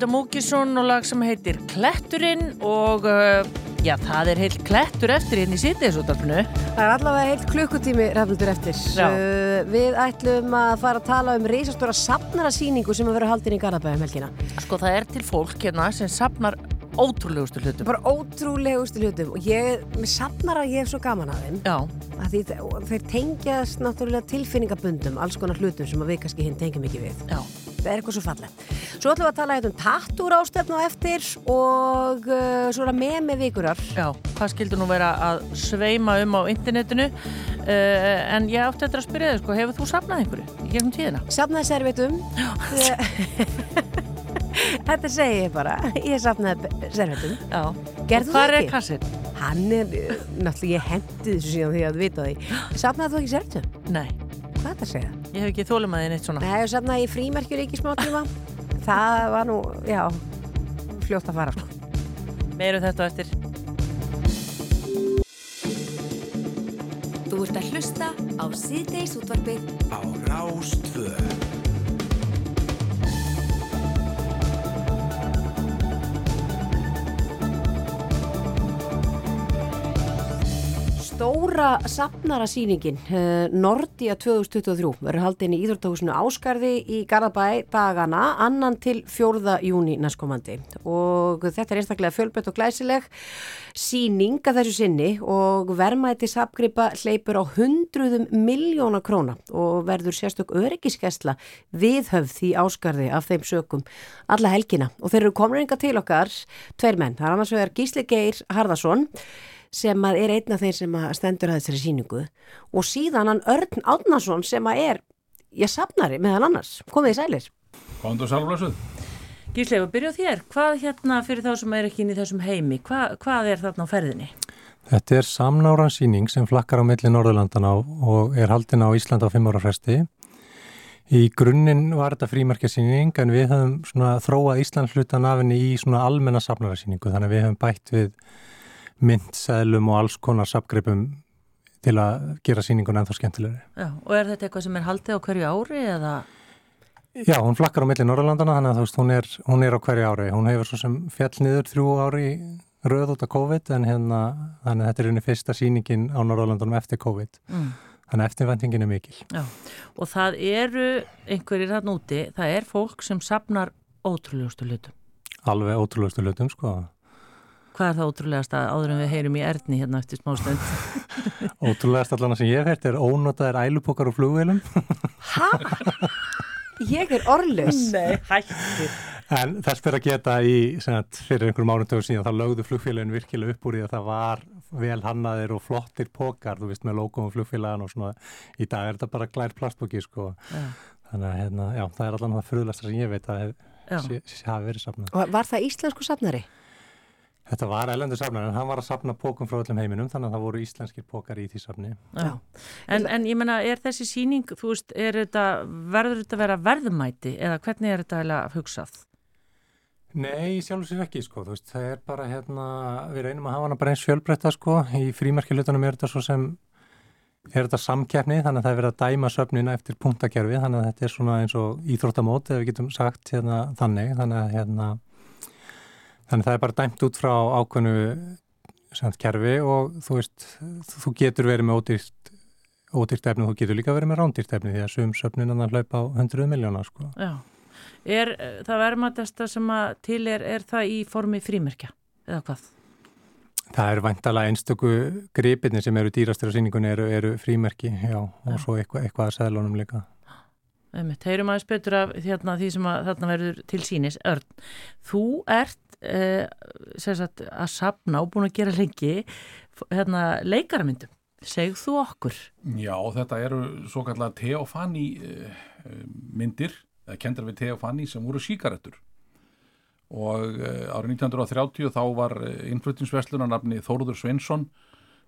Þetta Múkisson og lag sem heitir Kletturinn og uh, já, það er heilt klettur eftir hérna í sýtiðisútarpinu. Það er allavega heilt klukkutími rafnildur eftir. Uh, við ætlum að fara að tala um reisastóra safnarasýningu sem að vera haldin í Garðabæðum helgina. Sko það er til fólk hérna sem safnar ótrúlegustu hlutum. Bara ótrúlegustu hlutum og ég, með safnara ég er svo gaman að þeim. Já. Að því þe- þeir tengjast náttúrulega tilfinningabundum, alls konar hlutum sem við kannski hinn tengjum ekki við. Já. Það er eitthvað svo fallegt. Svo ætlum við að tala hérna um tattúr ástefnu á eftir og uh, svo er að með með vikurar. Já, hvað skildur nú vera að sveima um á internetinu uh, en ég átti þetta að spyrja þig sko, hefur þú safnað einhverju í gegnum tíðina? Safnaði servitum. Þetta segi ég bara. Ég safnaði servitum. Já. Gerðu Og þú hvar er ekki? kassinn? Hann er, uh, náttúrulega ég hendi þessu síðan því að vita því. Safnaði þú ekki servitum? Nei. Hvað er þetta að segja? Ég hef ekki þólum að þið neitt svona. Nei, ég safnaði í frímerkjur ekki smá tíma. Það var nú, já, fljótt að fara sko. Meiru þetta á eftir. Þú ert að hlusta á síðdeis útvarpið Á Rástvö Stóra sapnarasýningin uh, Nordia 2023 verður haldin í Íþróttahúsinu Áskarði í Garðabæ dagana annan til 4. júni næstkomandi og þetta er einstaklega fjölbreytt og glæsileg síning að þessu sinni og vermaði sapgripa hleypur á hundruðum miljóna króna og verður sérstök öryggiskesla viðhöfð í Áskarði af þeim sökum alla helgina og þeir eru komin enga til okkar tveir menn, það er annars vegar Gísli Geir Harðarsson sem að er einn af þeir sem að stendur að þessari síningu og síðan hann Örn Átnason sem að er, ég sapnari meðal annars, komið í sælir. Komdu sælblössuð. Gísli, við byrjuð þér. Hvað hérna fyrir þá sem er ekki inn í þessum heimi, hvað, hvað er þarna á ferðinni? Þetta er samnáransýning sem flakkar á milli Norðurlandana og er haldin á Ísland á fimm ára fresti. Í grunninn var þetta frímerkjasýning en við höfum svona þróað Ísland hlutan af henni í svona almenna sapnarasýningu þannig að við höfum bætt við myndseðlum og alls konar sapgripum til að gera síningun ennþá skemmtilegri. Já, og er þetta eitthvað sem er haldið á hverju ári eða? Já, hún flakkar á milli Norrlandana þannig að þú veist, hún er, hún er á hverju ári. Hún hefur svo sem fjall niður þrjú ári röð út af COVID en hérna, þannig að þetta er unni fyrsta síningin á Norrlandunum eftir COVID. Mm. Þannig að eftirvæntingin er mikil. Já, og það eru einhverjir hann úti, það er fólk sem sapnar ótrúlegustu hlutum. Alveg ótrúlegustu hlutum, sko. Hvað er það ótrúlegast að áður en við heyrum í erðni hérna eftir smá stund? Ótrúlegast allan sem ég hef hert er ónotaðir ælupokar og flugvelum. Hæ? Ég er orðlös. Nei, hættir. En þess fyrir að geta í, sagt, fyrir einhverjum áratöðu síðan, þá lögðu flugfélagin virkilega upp úr því að það var vel hannaðir og flottir pokar, þú veist, með logum flugfélagan og svona. Í dag er þetta bara glær plastbóki, sko. Já. Þannig að, hérna, já, það er allan það fruðlasta sem ég veit að hafi verið safnað. Og var það íslensku sapnari? Þetta var elendur safnar en hann var að safna pókum frá öllum heiminum þannig að það voru íslenskir pókar í því safni. Já. En, en ég menna, er þessi síning, þú veist, er þetta, verður þetta að vera verðmæti eða hvernig er þetta eiginlega hugsað? Nei, sjálf sér ekki, sko, þú veist, það er bara hérna, við reynum að hafa hana bara eins fjölbreytta, sko, í frímerkjulutunum er þetta svo sem, er þetta samkeppni, þannig að það er verið að dæma söfnina eftir punktakerfi, þannig að þetta er svona eins og íþróttamót, ef við getum sagt hérna þannig, þannig að hérna, Þannig það er bara dæmt út frá ákveðnu samt kerfi og þú veist, þú getur verið með ódýrt, ódýrt efni og þú getur líka verið með rándýrt efni því að sum söfnin annar hlaupa á 100 miljónar sko. Já. Er það verðmættasta sem að til er, er það í formi frímerkja eða hvað? Það eru væntalega einstöku gripinni sem eru dýrastir á síningunni eru, eru frímerki, já, og Já. svo eitthvað, eitthvað að seðlunum líka. Einmitt, heyrum aðeins betur af hérna, því sem að, þarna verður til sínis. Örn, þú ert eh, sagt, að sapna og búin að gera lengi hérna, leikaramyndum. Segð þú okkur? Já, þetta eru svo kallar Teofani uh, myndir, eða kendar við Teofani sem voru síkaretur. Og uh, árið 1930 þá var uh, innfluttinsverslunarnafni Þóruður Sveinsson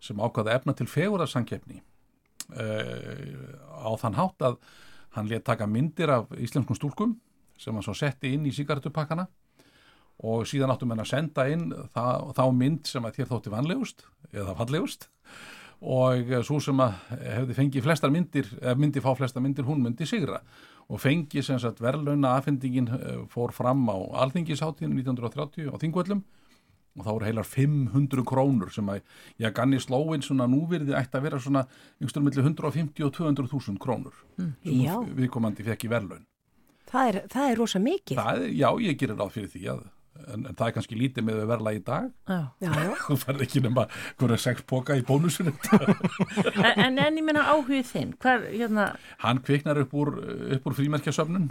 sem ákvaði efna til fegurðarsankefni uh, á þann hátt að hann let taka myndir af íslenskum stúlkum sem hann svo setti inn í síkaretupakkana og síðan áttum henn að senda inn það, þá mynd sem að þér þótti vanlegust eða fallegust og svo sem að hefði fengið flestar myndir, eða myndi fá flestar myndir, hún myndi sigra og fengi sem sagt verðlauna afhendingin eh, fór fram á alþingisháttíðin 1930 á Þingvöllum og þá voru heilar 500 krónur sem að ég ganni slóin svona núvirði ætti að vera svona yngstur millir 150 og 200 þúsund krónur Mm, sem viðkomandi fekk í verðlaun. Það er, það er rosa mikið. Það já, ég gerir ráð fyrir því að en, en það er kannski lítið með verðla í dag Já. Já, já. þú færð ekki nema hverja sex póka í bónusunum En, en, en ég menna áhugið þinn, hver, hérna, hann kviknar upp úr, upp úr frímerkjasöfnun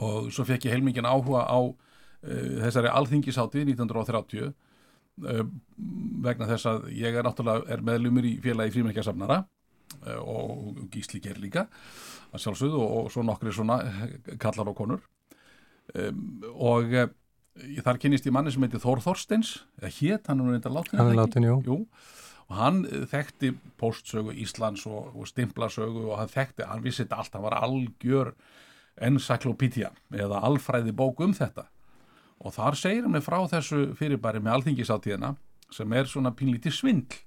og svo fekk ég heilmingin áhuga á uh, þessari alþingisátti 1930 uh, vegna þess að ég er náttúrulega er meðlumur í félagi frímerkjasafnara uh, og gísli ger líka að sjálfsögðu og, og svo nokkri svona kallar og konur um, og uh, þar kynist ég manni sem heitir Þór Þorsteins. Eða hét, hann er reynda látin Hann er jú. Og hann eh, þekkti póstsögu Íslands og, og stimplasögu og hann þekkti, hann vissi þetta allt, hann var algjör encyclopedia eða alfræði bók um þetta. Og þar segir hann mig frá þessu fyrirbæri með alþingisáttíðina sem er svona pínlítið svindl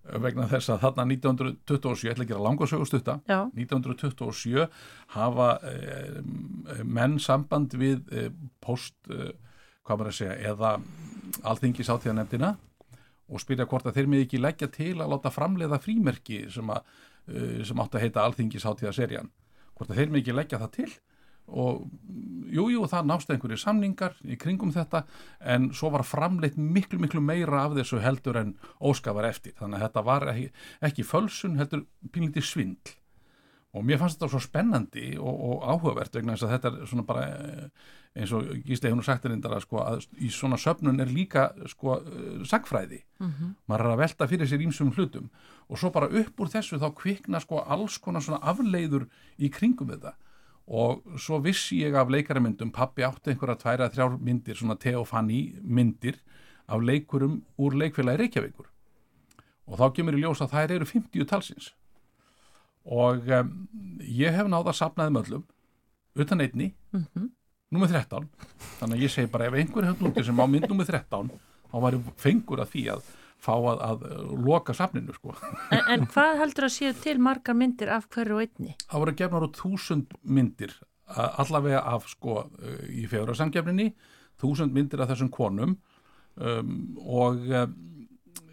vegna þess að þarna 1927, ég ætla að gera langarsögustutta Já. 1927 hafa eh, menn samband við eh, post, eh, hvað maður að segja eða alþingisáttíðanefndina og spyrja hvort að þeir með ekki leggja til að láta framleiða frímerki sem, uh, sem átt að heita alþingisháttíða serían hvort að þeir með ekki leggja það til og jújú jú, það nást einhverju samningar í kringum þetta en svo var framleitt miklu miklu meira af þessu heldur en óska var eftir. Þannig að þetta var ekki, ekki fölsun heldur pínlítið svindl. Og mér fannst þetta svo spennandi og, og áhugavert vegna þess að þetta er svona bara eh, eins og Gísli hefur nú sagt erindar að, sko, að í svona söfnun er líka sko, eh, sagfræði Mhm. maður er að velta fyrir sér ímsum hlutum. Og svo bara upp úr þessu þá kvikna sko alls konar svona afleiður í kringum þetta og svo vissi ég af leikaramyndum pappi átti einhverja tværa þrjár myndir svona Teofani myndir af leikurum úr leikfélagi Reykjavíkur. Og þá kemur í ljós að þær eru 50 talsins. Og um, ég hef náða að sapnaði möllum utan einni Mhm. nummer 13 þannig að ég segi bara ef einhver hefur nútið sem á mynd nummer 13 þá væri fengur að því að fá að, að loka safninu sko En, en hvað heldur að séu til margar myndir af hverju og einni? það voru gefnar út þúsund myndir allavega af sko í fjögurarsamgefninni þúsund myndir af þessum konum um, og um,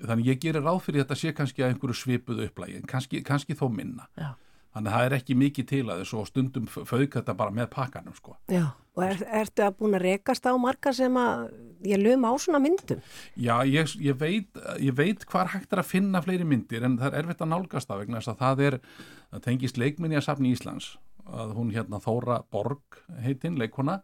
þannig ég gerir ráð fyrir þetta sé kannski að einhverju svipuðu upplægi kannski, kannski þó minna Já. þannig að það er ekki mikið til að þessu og stundum fauk þetta bara með pakkanum sko Já, og er, ertu að búin að rekast á margar sem að ég lögum á svona myndum? Já, ég, ég, veit, ég veit hvar hægt er að finna fleiri myndir en það er erfitt að nálgast það vegna þess að það er, það tengist leikminni að safni Íslands að hún hérna Þóra Borg heitinn, leikona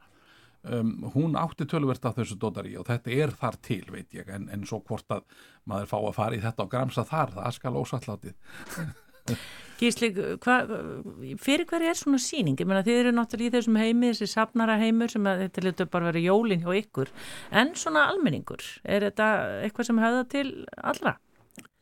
um, hún átti töluvert af þessu dótari og þetta er þar til, veit ég en, en svo hvort að maður fá að fara í þetta og gramsa þar, það skal ósallátið Gísli, hva, fyrir hverju er svona síning? Ég meina þið eru náttúrulega í þessum heimi, þessi safnara heimur sem að þetta litur bara verið jólin hjá ykkur en svona almenningur, er þetta eitthvað sem höfða til allra?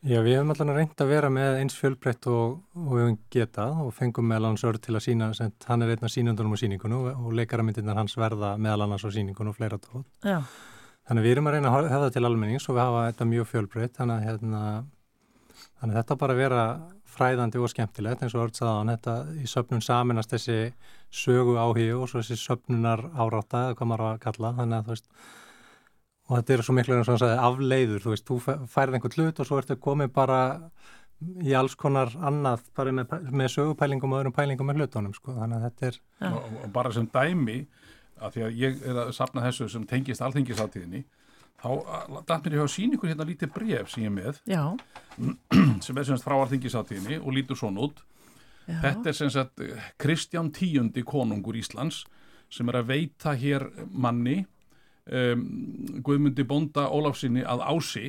Já, við hefum allan reynd að vera með eins fjölbreytt og, og við höfum getað og fengum meðal hans örð til að sína, sem, hann er einn af sínundunum á síningunum og leikaramindirnar hans verða meðal annars á síningunum og fleira tótt. Já. Þannig við erum að reyna að hefða til almennings og við hafa þetta mjög fjölbreytt, þannig að, hérna, þannig að þetta bara vera fræðandi og skemmtilegt eins og örd saðan, þetta í söpnun saminast þessi sögu áhigi og þessi söpnunar árátta, eða hvað maður að kalla, þannig að þú veist, og þetta er svo miklu hann sagði afleiður, þú veist, þú færð einhvern hlut og svo ertu komið bara í alls konar annað, bara með, með sögupælingum og öðrum pælingum með hlutunum, sko, þannig að þetta er... og, og bara sem dæmi að því að ég er að sapna þessu sem tengist alþingisáttíðinni þá dætt mér hjá að sína ykkur hérna lítið bref sem ég er með Já. sem er semst frá alþingisáttíðinni og lítur svona út Já. þetta er semst að Kristján tíundi konungur Íslands sem er að veita hér manni um, Guðmundi Bonda Ólafsinni að ási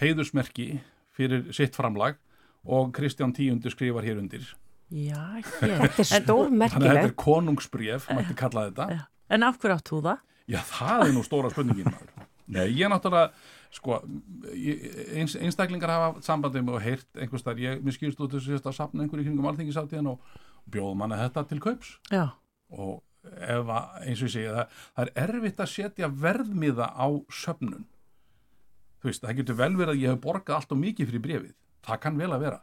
heiðusmerki fyrir sitt framlag og Kristján tíundi skrifar hér undir Já, Þetta er stór Þannig að þetta er konungsbref, mætti kalla þetta Já. En af hverju átt þú það? Já, það er nú stóra spurningin maður. Nei, ég náttúrulega, sko, eins, einstaklingar hafa sambandið mig og heyrt einhvers þar, ég, mér skýrst út þessu sérst að sapna einhverju kringum alþingisáttíðan og bjóðum manna þetta til kaups. Já. Og ef að, eins og ég segi, það, það er erfitt að setja verðmiða á söfnun. Þú veist, það getur vel verið að ég hef borgað allt og mikið fyrir brefið. Það kann vel að vera.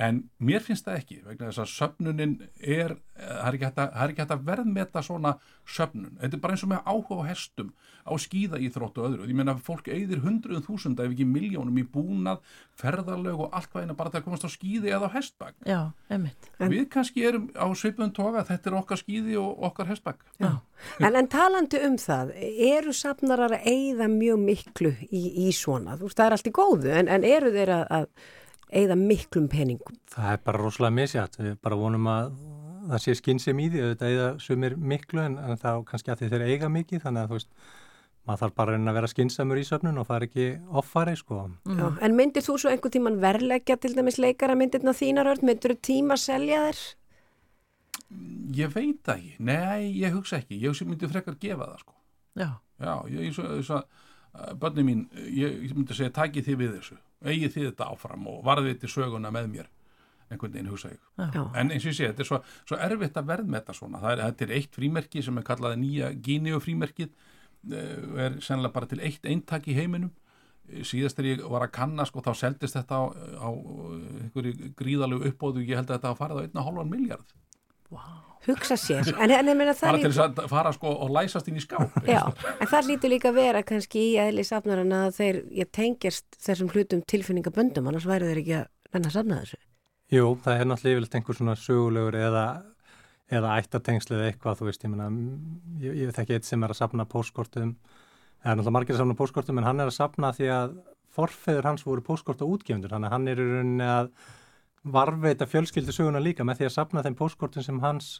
En mér finnst það ekki, vegna þess að söfnunin er, það er ekki hægt að, er verðmeta svona söfnun. Þetta er bara eins og með áhuga á hestum, á skíðaíþrótt og öðru. Ég meina, fólk eigðir hundruðum þúsunda ef ekki miljónum í búnað, ferðarlög og allt hvað eina bara til að komast á skíði eða á hestbak. Já, einmitt. Við kannski erum á svipun toga, þetta er okkar skíði og okkar hestbak. Já. En, en talandi um það, eru safnarar að eigða mjög miklu í, í svona? Þú veist, það er allt í góðu, en, en eru þeir að, að eigða miklum peningum? Það er bara rosalega misjátt. Við bara vonum að það sé skynsem í því, auðvitað eiga sumir miklu en, en þá kannski að þeir eiga mikið, þannig að þú veist, maður þarf bara að reyna að vera skynsamur í söfnun og fara ekki offari, sko. Já, en myndir þú svo einhvern tíman verleggja til dæmis leikara myndirna þínar öll, myndir þú tíma að selja þér? Ég veit það ekki, nei, ég hugsa ekki, ég myndi frekar gefa það, sko. Já. Já, ég, mín, ég, ég myndi segja, takið þið við þessu, eigið þið þetta áfram og varðið til söguna með mér, einhvern veginn hugsa ég. Já. En eins og ég segja, þetta er svo, svo erfitt að verðmeta svona, það er, þetta er eitt frímerki sem er kallað nýja Gíneu frímerkið, eh, er sennilega bara til eitt eintak í heiminum, síðast þegar ég var að kanna sko, þá seldist þetta á, á einhverju gríðalegu uppbóðu, ég held að þetta að fara á einna hálfan miljard. Hugsa sér. En, en, en, fara til þess að fara sko og læsast inn í skáp Já, en það lítur líka vera kannski í eðli safnarinn að þeir ég, tengjast þessum hlutum tilfinningaböndum annars væri þeir ekki að renna að safna þessu. Jú, það er náttúrulega yfirleitt einhver svona sögulegur eða, eða ættatengsl eða eitthvað, þú veist, ég meina ég, ég þekki eitt sem er að safna póskortum það er náttúrulega margir að safna póskortum en hann er að safna því að forfeður hans voru póskort og útgefundur, þannig að hann er í rauninni að varveita fjölskyldu söguna líka með því að safna þeim póskortum sem hans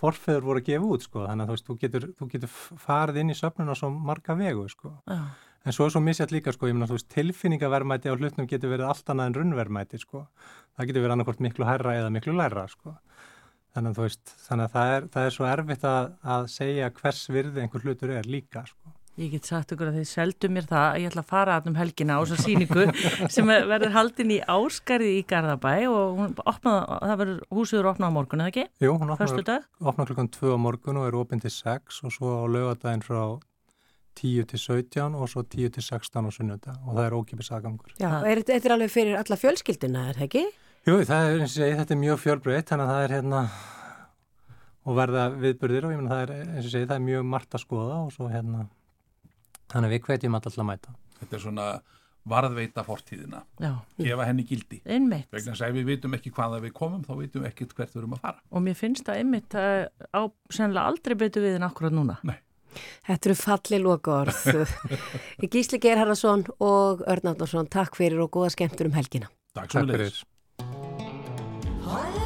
forfeður voru að gefa út, sko, þannig að þú veist, þú getur, þú getur farið inn í söfnuna svo marga vegu, sko. Já. En svo er svo misjætt líka, sko, þú veist, tilfinningavermæti á hlutnum getur verið allt annað en runnvermæti, sko. Það getur verið annarkort miklu hærra eða miklu læra, sko. Þannig að veist, þannig að það er, það er svo erfitt að, að segja hvers virði einhver hlutur er líka, sko. Ég get sagt okkur að þið seldu mér það að ég ætla að fara að um helgina á þessa síningu sem verður haldin í Áskarði í Garðabæ og hún opnað, það verður húsiður opnað á morgun, eða ekki? Jú, hún opnar klukkan 2 á morgun og er opinn til 6 og svo á laugadaginn frá 10 til 17 og svo 10 til 16 á sunnudag og það er ókipis aðgangur. Já, er þetta alveg fyrir alla fjölskylduna, er það ekki? Jú, það er eins og segi, þetta er mjög fjölbreytt, þannig að það er hérna og verða viðbyrðir og ég menn það er eins og segi, það er mjög margt að skoða og svo hérna þannig að við hvetjum alltaf að mæta. Þetta er svona varðveita fortíðina, Já. gefa henni gildi. Einmitt. Vegna þess að við vitum ekki hvaða við komum, þá vitum við ekkert hvert við erum að fara. Og mér finnst það einmitt að á sennilega aldrei betur við en akkurat núna. Nei. Þetta eru falli loka orð. Gísli Geir Harðarsson og Örn Átnarsson, takk fyrir og góða skemmtur um helgina. Takk Takk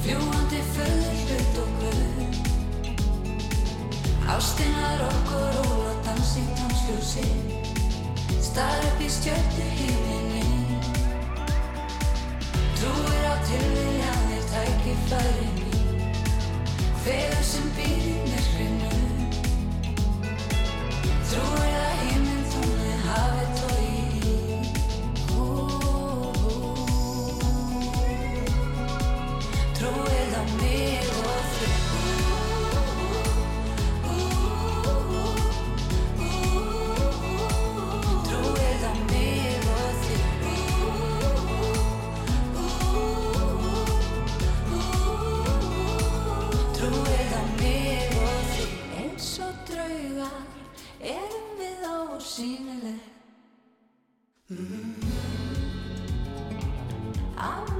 Fljúandi furðu hlut og guð Ástinar okkur óla dans í tónsljósi Star upp í stjörnu himini Trúir á tilviljanir tækifæri mín. Feður sem býr í myrkrinu. Trúir að himinn draugar erum við ósýnileg. Afneitunin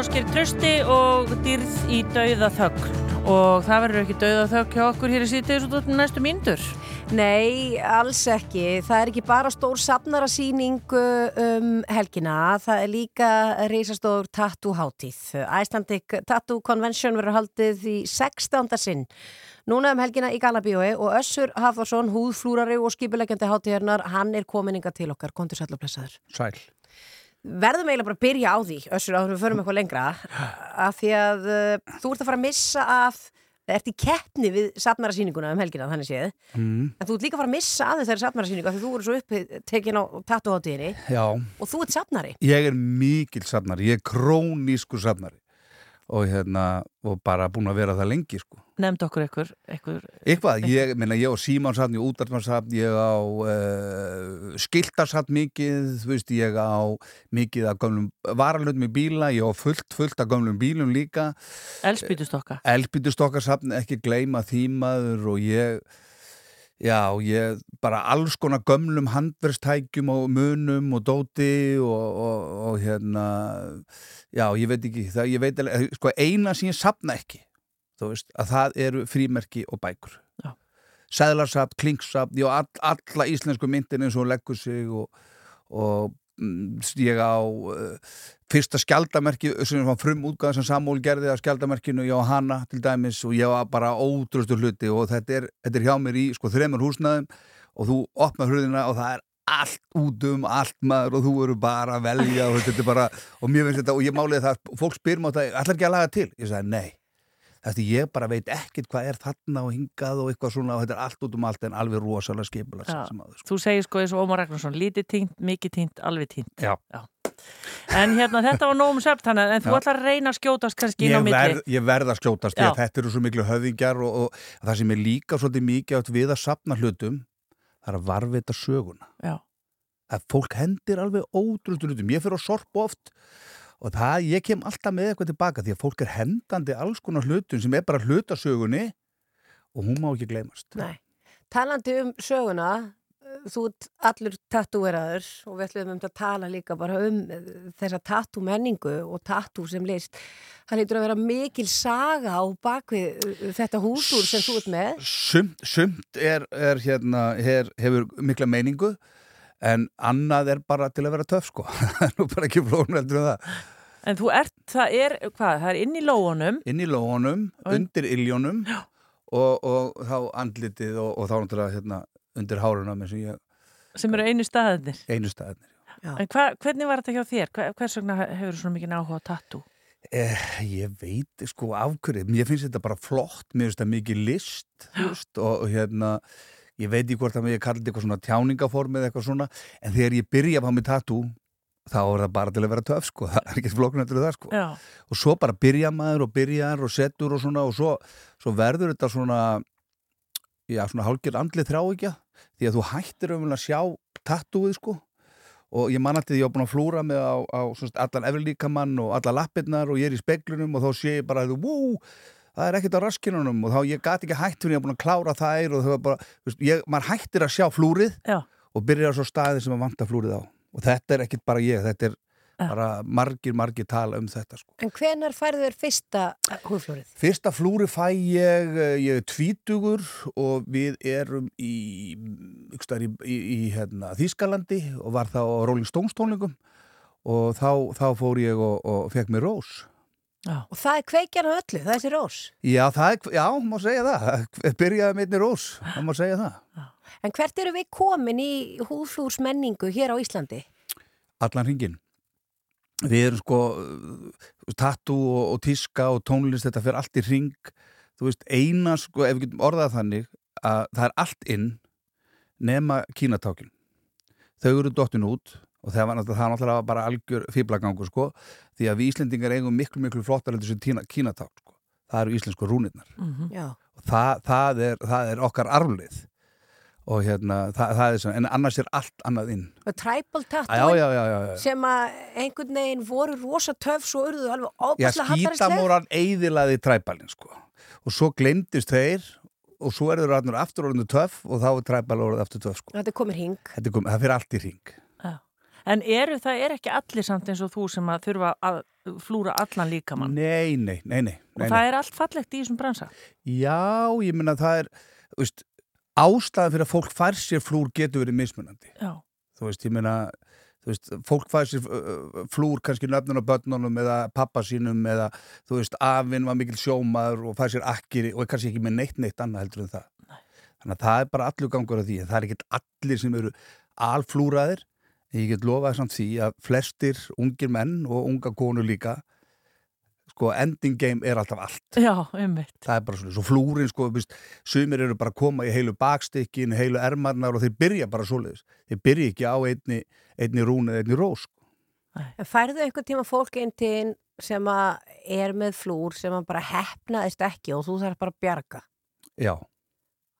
ásker trösti og dýrð í dauða þögn og það verður ekki dauða þögn hjá okkur hér í síðdeis út um næstu mínútur. Nei, alls ekki. Það er ekki bara stór safnarasýning um helgina, það er líka reysastór tattoo-hátíð. Icelandic Tattoo Convention verður haldið í 16. sinn. Núna um helgina í Galabíói og Össur Hafðarsson, húðflúrari og skipuleggjandi hátíðarnar, hann er kominninga til okkar. Kontur sæll og blessaður. Sæl. Verðum eiginlega bara að byrja á því, Össur, áður en við förum eitthvað lengra, af því að uh, þú ert að fara að missa af, það ert í keppni við safnarasýninguna um helgina, þannig séð, Mm. en þú ert líka að fara að missa af þessari safnarasýningu af því þú eru svo uppi tekin á tattuháttíðinni og þú ert safnari. ég er mikil safnari, ég er krónísku safnari og hérna, og bara búin að vera það lengi sko. Nefnd okkur eitthvað, eitthvað ég, minna, ég á Símánsafn, ég á Útartmansafn, ég á uh, Skiltarsafn mikið, þú veist, ég á mikið af gömlum varalöndum í bíla, ég á fullt, fullt af gömlum bílum líka. Elspýtustokka. Elspýtustokkarsafn, ekki gleyma þýmaður og ég, já, ég bara alls konar gömlum handverstækjum og munum og dóti og, og, og hérna, já, ég veit ekki, það, ég veit alveg, sko, eina sem ég safna ekki, þú veist, að það eru frímerki og bækur. Já. Sæðlarsafn, klingsafn, já, all, alla íslensku myndin eins og leggur sig og, og ég á uh, fyrsta skjaldamerki sem var frum útgáð sem Samúl gerði að skjaldamerkinu, ég á hana til dæmis og ég á bara ótrústu hluti og þetta er, þetta er hjá mér í sko þremur húsnaðum og þú opnar hurðina og það er allt út um allt maður og þú eru bara að velja og þetta er bara, og mér finnst þetta og ég málið það, fólk spyr mér á þetta, ætlar ekki að laga til? Ég sagði nei, þetta ég bara veit ekkert hvað er þarna og hingað og eitthvað svona og þetta er allt út um allt en alveg rosalega skipulega Já. sem áður Þú segir sko eins og Ómar Ragnarsson, lítið tínt, mikið tínt, alveg tínt. Já. En hérna þetta var nóg um söpt þannig, en þú Já. ætlar að reyna að skjótast kannski inn á milli. verð, ég verð að skjótast því Já. að þetta eru svo miklu höfðingjar og, og það sem er líka svolítið mikið átt við að sapna hlutum það er að varvita söguna Já. að fólk hendir alveg ótrústu hlutum ég fyrir á sorp oft og það, ég kem alltaf með eitthvað tilbaka því að fólk er hendandi alls konar hlutum sem er bara hlutasögunni og hún má ekki gleymast Nei. Talandi um söguna, þú allur tattúveraður og við ætlum um að tala líka bara um uh, þessa tattú menningu og tattú sem list. Það lítur að vera mikil saga á bakvið uh, þetta húsúr sem þú ert með. sumt, sumt er, er hérna, her, hefur mikla meiningu en annað er bara til að vera töff sko það er nú bara ekki flókn heldur en það En þú ert, það er, hvað, það er inn í lóunum. inn í lóunum, undir iljónum og, og þá andlitið og, og þá náttúrulega hérna, undir háruna með sem ég, sem eru einu staðinir. einu staðinni En hva, hvernig var þetta hjá þér? Hva, hvers vegna hefur svona mikið áhuga á tattoo? eh, ég veit sko af hverju, mér finnst þetta bara flott mér finnst þetta mikið list þú veist, og, og hérna ég veit ekki hvort að ég kalli þetta eitthvað svona tjáningaform eða eitthvað svona, en þegar ég byrja að fá mig tattoo þá er það bara til að vera töf sko, það er ekki flókn eftir það sko. Já. og svo bara byrja maður og byrjar og setur og svona og svo, svo verður þetta svona já, svona hálfgerð andlið þráíkja því að þú hættir um að sjá tattúið sko. Og ég man alltaf því ég var búin að flúra með á, á allan efrirlíkamann og alla lappirnar og ég er í speglunum og þá sé ég bara wow, það er ekkert á raskinunum og þá ég gati ekki hætt fyrir ég var búin að klára þær og þau var bara, veist, ég, maður hættir að sjá flúrið Já. og byrjar á svo staði sem maður vantar flúrið á og þetta er ekkert bara ég, þetta er bara margir, margir tala um þetta sko. En hvenar færðu þér fyrsta húðflórið? Fyrsta flúri fæ ég, eh, ég er tvítugur og við erum í, í, í, í hérna, Þýskalandi og var þá á Rolling Stones tónlingum og þá, þá fór ég og, og fekk mér rós. Já. Og það er kveikjan á öllu, það er þessi rós. Já, það er, já, má segja það. Byrjaði með einni rós, það má segja það. En hvert eru við komin í húðflúrsmenningu hér á Íslandi? Allan hringin. Við erum sko uh, tattoo og, og tíska og tónlist, þetta fyrir allt í hring. Þú veist, eina sko, ef við getum orðað þannig, að það er allt inn nema kínatákin. Þau eru dottin út og það var náttúrulega, það náttúrulega bara algjör fýblagangur sko, því að við Íslendingar eigum miklu, miklu flottar heldur sem kínaták sko. Það eru íslensku rúnirnar. Mhm. Já. Og það, það, er, það er okkar arflið og hérna, það, það er svona, en annars er allt annað inn. Og tribal tattoo já, já, já, já. sem að einhvern veginn voru rosa töf svo urðu alveg óbærslega hallarislega. skítamóran eiðilaði træbalinn sko. og svo glemdist þeir og svo er þeir aftur orðinu töff og þá er træbal orðið aftur töff sko. Þetta komir hing. Þetta kom, það fyrir allt í ring En eru það er ekki allir samt eins og þú sem að þurfa að flúra allan líkamann? Nei, nei, nei, nei, Og nei, það nei. er allt fallegt í þessum bransa? Já, ég meina það er veist, ástæða fyrir að fólk fær sér flúr getur verið mismunandi Já. þú veist, ég meina þú veist, fólk fær sér flúr kannski nöfnun á börnunum eða pappa sínum eða þú veist, afinn var mikil sjómaður og fær sér akkiri og er kannski ekki með neitt neitt annað heldur en það Nei. þannig að það er bara allur gangur af því það er ekkert allir sem eru alflúraðir en ég get lofað samt því að flestir ungir menn og unga konur líka sko, ending game er alltaf allt Já, einmitt. það er bara svona, svo flúrin sko, sumir eru bara að koma í heilu bakstykkin heilu ermarnar og þeir byrja bara svoleiðis þeir byrja ekki á einni, einni rún eða einni rós sko. Færðu einhvern tíma fólk inn til þín sem að er með flúr sem að bara hefnaðist ekki og þú þarf bara að bjarga. já,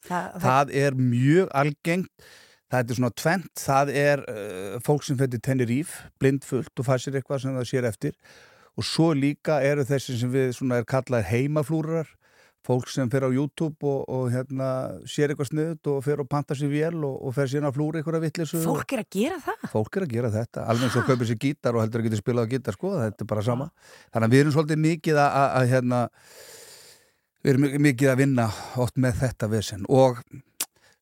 Það, það er mjög algengt það er svona tvent, það er uh, fólk sem fyrir Teneríf, blindfullt og fær sér eitthvað sem það sér eftir. Og svo líka eru þessi sem við svona er kallað heimaflúrar fólk sem fer á YouTube og, og hérna sér eitthvað sniðut og fer og panta sér vél og, og fer síðan að flúra eitthvað vittlisu Fólk er að gera það? Fólk er að gera þetta, alveg eins og kaupir sér gítar og heldur að geta spilað á gítar, sko, þetta er bara sama. Þannig að við erum svolítið mikið að, að, að hérna, við erum mikið að vinna oft með þetta vesen. Og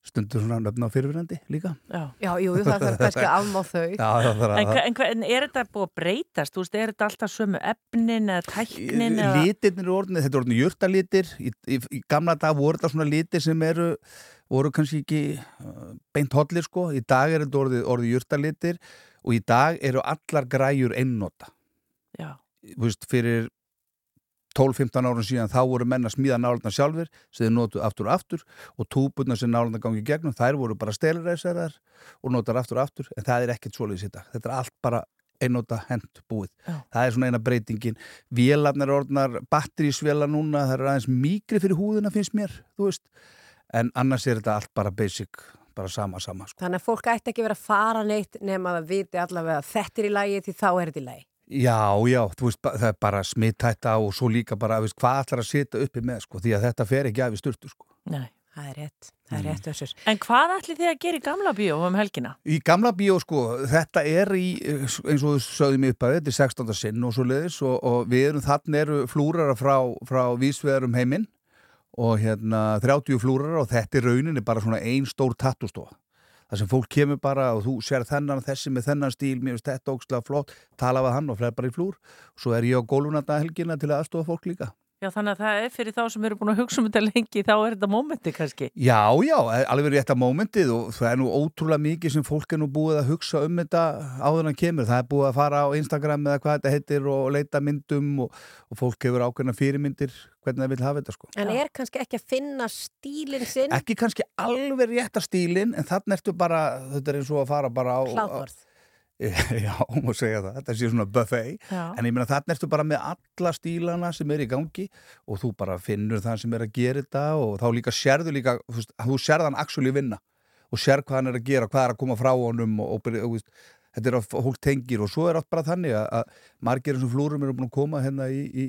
stundur svona nöfn á fyrirverandi líka Já, Já, jú, jú, það þarf kannski að afmá þau. Já, það þarf En, en, hva, en er þetta búið að breytast? Þú veist, er þetta alltaf sömu efnin eða tæknin? Eða... Litirnir eru orðinir, þetta er orðinir jurtalitir í, í, í gamla dag voru þetta svona litir sem eru voru kannski ekki uh, beint hollir sko, í dag er þetta orðið, orðið jurtalitir og í dag eru allar græjur einnota Já. Þú veist, fyrir 12-15 árum síðan þá voru menn að smíða nálandar sjálfur sem þeir notu aftur og aftur og túbutna sem nálandar gangi gegnum þær voru bara stelreisæðar og notar aftur og aftur en það er ekkert svoleiðis í dag þetta er allt bara einnota hent búið Já. það er svona eina breytingin vélarnar orðnar batterísvélar núna það er aðeins mýgri fyrir húðina finnst mér en annars er þetta allt bara basic, bara sama sama sko. Þannig að fólk ætti ekki verið að fara neitt nema að viti allavega þetta er í lagi því þá er þetta í lagi. Já, já, þú veist, það er bara smittætta og svo líka bara, veist, hvað ætlar að setja uppi með, sko, því að þetta fer ekki af í sturtu, sko. Nei. Það er rétt, það er rétt össur. En hvað ætli þið að gera í gamla bíó um helgina? Í gamla bíó, sko, þetta er í, eins og við sögðum upp að þetta er 16. sinn og svo leiðis og, og við erum, þannig eru flúrara frá, frá vísveðarum heiminn og hérna 30 flúrara og þetta er rauninni bara svona ein stór tattustofa. Það sem fólk kemur bara og þú sér þennan þessi með þennan stíl, mér finnst þetta ógslag flott, tala við hann og fleir bara í flúr. Svo er ég á gólunanda helgina til að aðstofa fólk líka. Já, þannig að það er fyrir þá sem eru búin að hugsa um þetta lengi, þá er þetta mómenti kannski. Já, já, alveg rétt að mómentið og það er nú ótrúlega mikið sem fólk er nú búið að hugsa um þetta áður en hann kemur. Það er búið að fara á Instagram eða hvað þetta heitir og leita myndum og, og fólk hefur ákveðna fyrirmyndir hvernig það vil hafa þetta sko. En er kannski ekki að finna stílinn sinn? Ekki kannski alveg rétta stílinn en þannig ertu bara, þetta er eins og að fara bara á... Hlaðborð. Já, má segja það, þetta sé svona buffet Já. en ég meina þannig ertu bara með alla stílana sem er í gangi og þú bara finnur það sem er að gera þetta og þá líka sérðu líka, þú þú sérð hann actually vinna og sér hvað hann er að gera, hvað er að koma frá honum og, og, og, og þetta er að fólk tengir og svo er allt bara þannig að, að margir eins og flúrum eru búin að koma hérna í, í,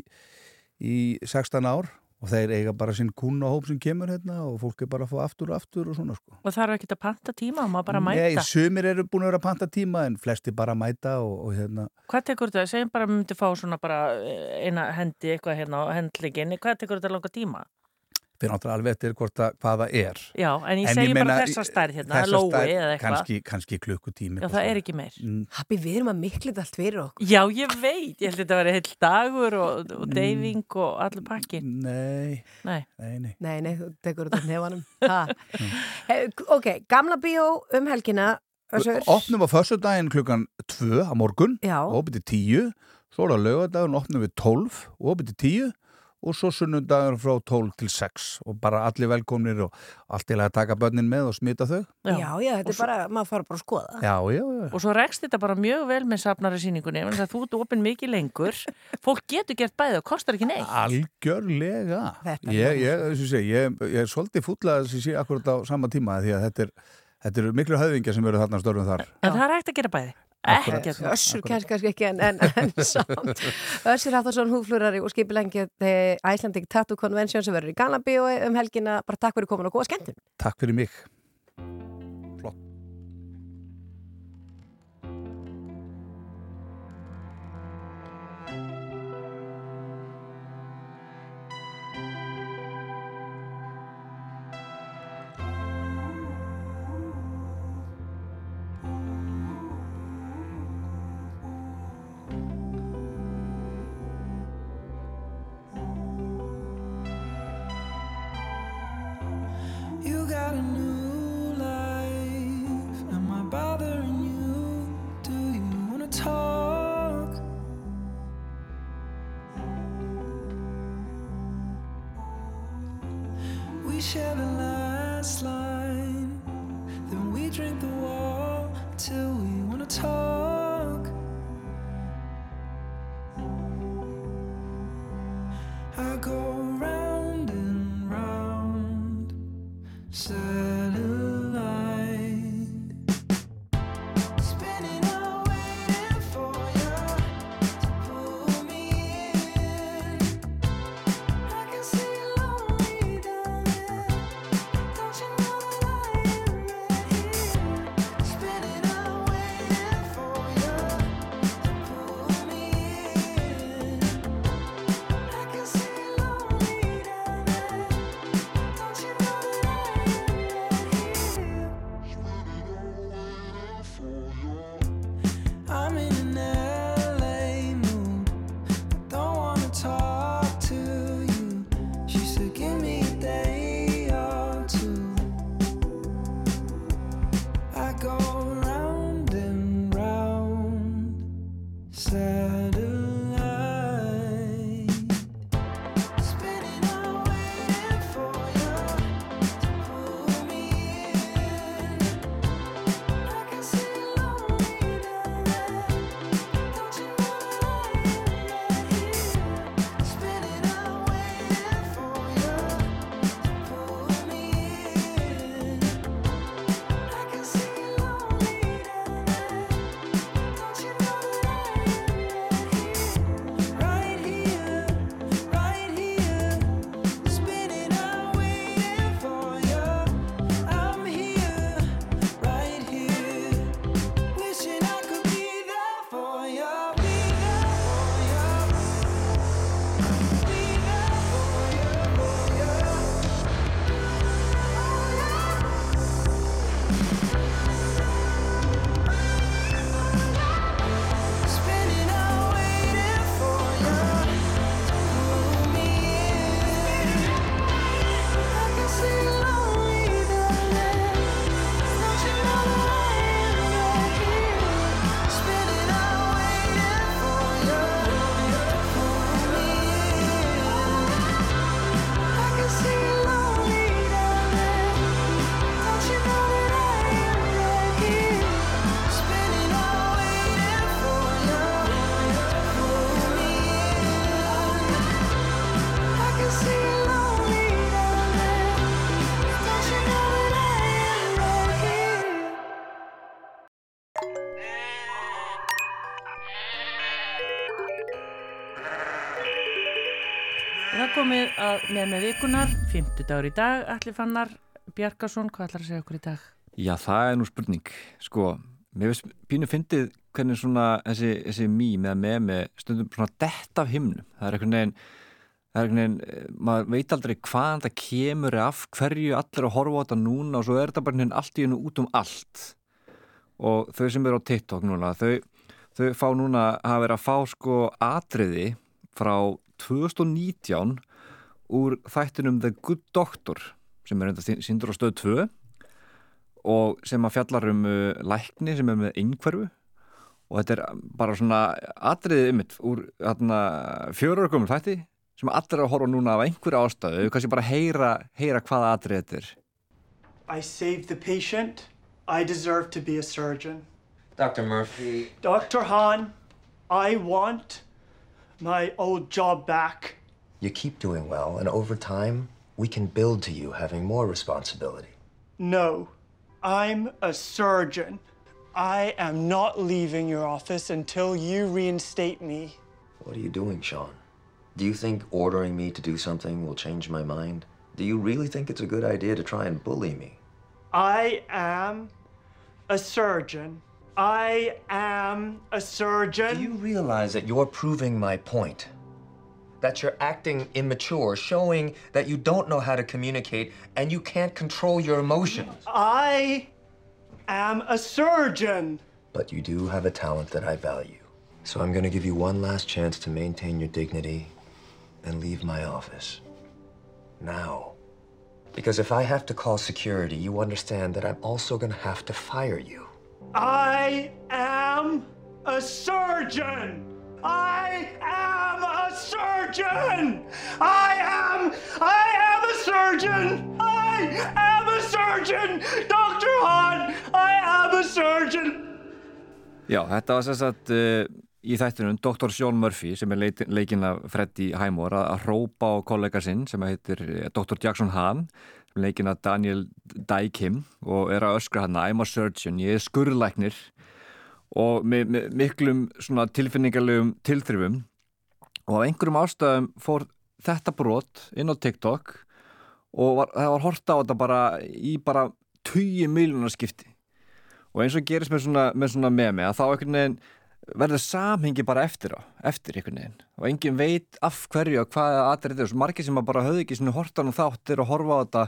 í 16 ár og þeir eiga bara sinn kunnahóp sem kemur hérna og fólk er bara að fá aftur og aftur og svona sko Og þarf ekki að panta tíma, maður bara að Nei, mæta. sumir eru búin að vera að panta tíma en flesti bara að mæta og, og hérna Hvað tekur þetta? Segjum bara að við myndum fá svona bara eh, eina hendi eitthvað hérna á hendlingin. Hvað tekur þetta langa tíma? Fyrir náttúrulega alveg eftir hvort að, hvað það er Já, en ég segi bara þessa stærð hérna, þessa lói stærð, eða eitthvað. kannski, kannski klukkutími Já, það er ekki meir. Mm. Happy, við erum að miklið allt fyrir okkur. Já, ég veit. Ég held að þetta að vera heill dagur og, og Mm. deyfing og allur pakki. Nei. Nei. Nei, nei. Nei, nei, þú tekur þetta nefanum. He, ok, gamla bíó um helgina. Opnum á fössudaginn klukkan 2 á morgun Já. og opið til 10 svo er það lögadaginn opnum við 12 og opið til 10 og svo sunnundagur frá 12 til 6 og bara allir velkomnir og allt til að taka börnin með og smita þau Já, já, þetta er bara, maður fara bara að skoða. Já, já, já Og svo rekst þetta bara mjög vel með safnari síningunni, en þú ert opinn mikið lengur. Fólk getur gert bæði og kostar ekki neitt. Algjörlega er ég, ég, ég, ég, ég, ég er svolítið fúllað að sé akkurat á sama tíma því að þetta er Þetta eru miklu höfðingjar sem eru þarna störfum þar. En það er hægt að gera bæði. Ekkert. Össur kannski, ekki en, en, en samt Össur Hafþórsson, húflurari og skipilengi Icelandic Tattoo Convention sem verður í Gana Bíói um helgina bara takk fyrir komin og góða skemmtun Takk fyrir mig. Að með með vikunar, 50 dagur í dag, Alli Fannar Bjarkarsson, hvað ætlar að segja okkur í dag? Já, það er nú spurning. Sko, mér veist pínu fyndið hvernig svona þessi, þessi mým eða með með stundum svona dett af himnum. Það er einhvern veginn, það er einhvern veginn, eh, maður veit aldrei hvaðan það kemur af hverju allir að horfa á þetta núna og svo er þetta bara veginn allt í hennu út um allt. Og þau sem eru á TikTok núna, þau, þau fá núna að vera að fá sko atriði frá 2019 úr þættinum The Good Doctor sem er enda síndur á stöð 2 og sem að fjallar um uh, lækni sem er með einhverfu og þetta er bara svona atriðið ymmit úr fjörur komur þætti sem allir að horfa núna af einhverju ástæðu við kannski bara heyra, heyra hvaða atrið þetta er I saved the patient. I deserve to be a surgeon. Dr. Murphy. Dr. Hahn, I want my old job back. You keep doing well, and over time, we can build to you having more responsibility. No, I'm a surgeon. I am not leaving your office until you reinstate me. What are you doing, Sean? Do you think ordering me to do something will change my mind? Do you really think it's a good idea to try and bully me? I am a surgeon. I am a surgeon. Do you realize that you're proving my point? That you're acting immature, showing that you don't know how to communicate and you can't control your emotions. I am a surgeon. But you do have a talent that I value. So I'm gonna give you one last chance to maintain your dignity and leave my office. Now. Because if I have to call security, you understand that I'm also gonna have to fire you. I am a surgeon. I am a surgeon. I am. I am a surgeon. I am a surgeon. Dr. Hahn, I am a surgeon. Já, þetta var sem sagt uh, í þættinum Dr. Sean Murphy sem er leit- leikinn af Freddy Highmore að, að hrópa á kollega sinn sem heitir eh, Dr. Jackson Hahn leikinn af Daniel Dye Kim og er að öskra hann I'm a surgeon, ég er skurðlæknir og með, með miklum tilfinningarlegum tilþrifum. Og af einhverjum ástæðum fór þetta brot inn á TikTok og var, það var horta á þetta bara í bara 20 miljonar skipti. Og eins og gerist með svona, með svona memi að þá einhvern veginn verður samhengi bara eftir á, eftir einhvern veginn. Og enginn veit af hverju og hvaða aðrið er, svo margir sem bara höfðu ekki svona hortan og þáttir og horfa á þetta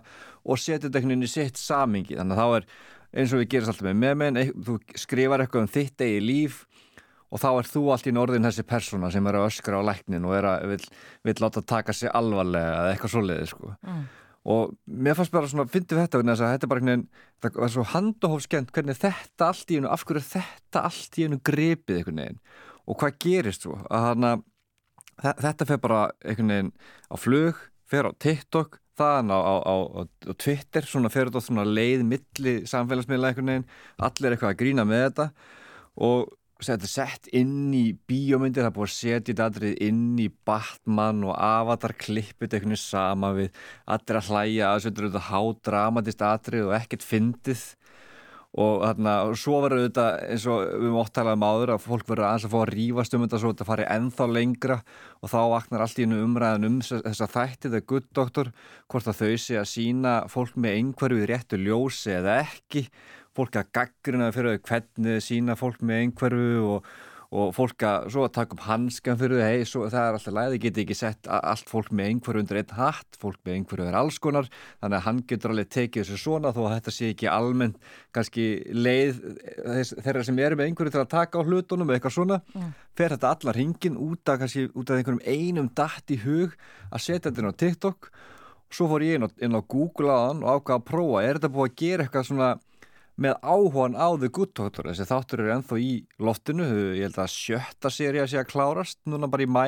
og setja þetta einhvern veginn í sitt samhengi. Þannig að þá er eins og við gerist alltaf með memin þú skrifar eitthvað um þitt eigi líf og þá er þú allt í norðin þessi persóna sem er að öskra á læknin og er að vill láta taka sig alvarlega eða eitthvað svoleiði sko. Mm. og mér fannst bara svona, fyndið þetta vegna þess að þetta er bara einhvern veginn, það var svo handahófskent hvernig þetta allt í einu, af hverju er þetta allt í einu gripið einhvern veginn? Og hvað gerist svo, að hana þe- þetta fer bara einhvern veginn á flug, fer á TikTok þaðan á, á, á, á, Twitter svona fer þetta svona leið milli samfélagsmiðla einhvern veginn, allir eitthvað að grína með þetta og þetta er sett inn í bíómyndir, það er búið að setja þetta aðrið inn í Batman og Avatar klippið veginn sama við. Allir að hlæja að þetta er þetta hádramatist aðrið og ekkert fyndið og og svo verður þetta eins og við mátt tala um áður að fólk verður aðeins að fá að rífast um þetta svo þetta fari ennþá lengra. Og þá vaknar allt í einu umræðan um þess- þessa þætti The Good Doctor hvort að þau sé að sína fólk með einhverju réttu ljósi eða ekki. Fólk að gaggrina fyrir þau hvernig þau sína fólk með einhverju og, og fólk að svo að taka upp hanskan fyrir þau, hei, svo, það er alltaf læði, geti ekki sett allt fólk með einhverju undir einn hatt, fólk með einhverju er alls konar, þannig að hann getur alveg tekið þessu svona þó að þetta sé ekki almennt kannski leið þess, þeirra sem eru með einhverju til að taka á hlutunum eða eitthvað svona, Mm. fer þetta allar hringin út af, kannski, út af einhverjum einum datt í hug að setja þetta inn á TikTok svo fór ég inn á, inn á Google aðan og ákvað að prófa, er þetta búið að gera eitthvað svona með áhugan á The Good Doctor. Þessi þáttur eru ennþá í loftinu. Ég held að sjötta séri að sé að klárast núna bara í mæ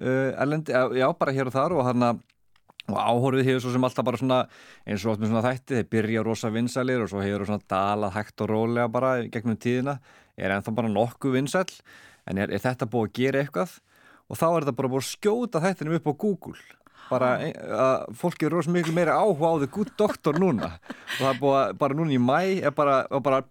uh, erlendi, eh, já bara hér og þar og hann og áhorfið hefur svo sem alltaf bara svona eins og oft með svona þætti, þeir byrja rosa vinsalir og svo hefur svona dalað hægt og rólega bara gegnum tíðina, er ennþá bara nokkuð vinsal, en er, er þetta búið að gera eitthvað? Og þá er þetta bara búið að skjóta þættinum upp á Google bara að fólki er rosa miklu meira áhuga á The Good Doctor núna. Og það er búið bara núna í mæ er bara, er bara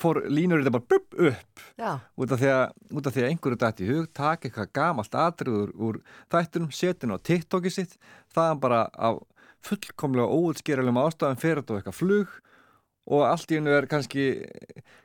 fór línur þetta bara bup, upp. Já. út af því að, því að einhverju dætt í hug taka eitthvað gamalt atrið úr, þættunum, setin á TikTokið sitt. Þaðan bara á fullkomlega óutskýralum ástæðum fyrir þetta eitthvað flug og allt í hennu er kannski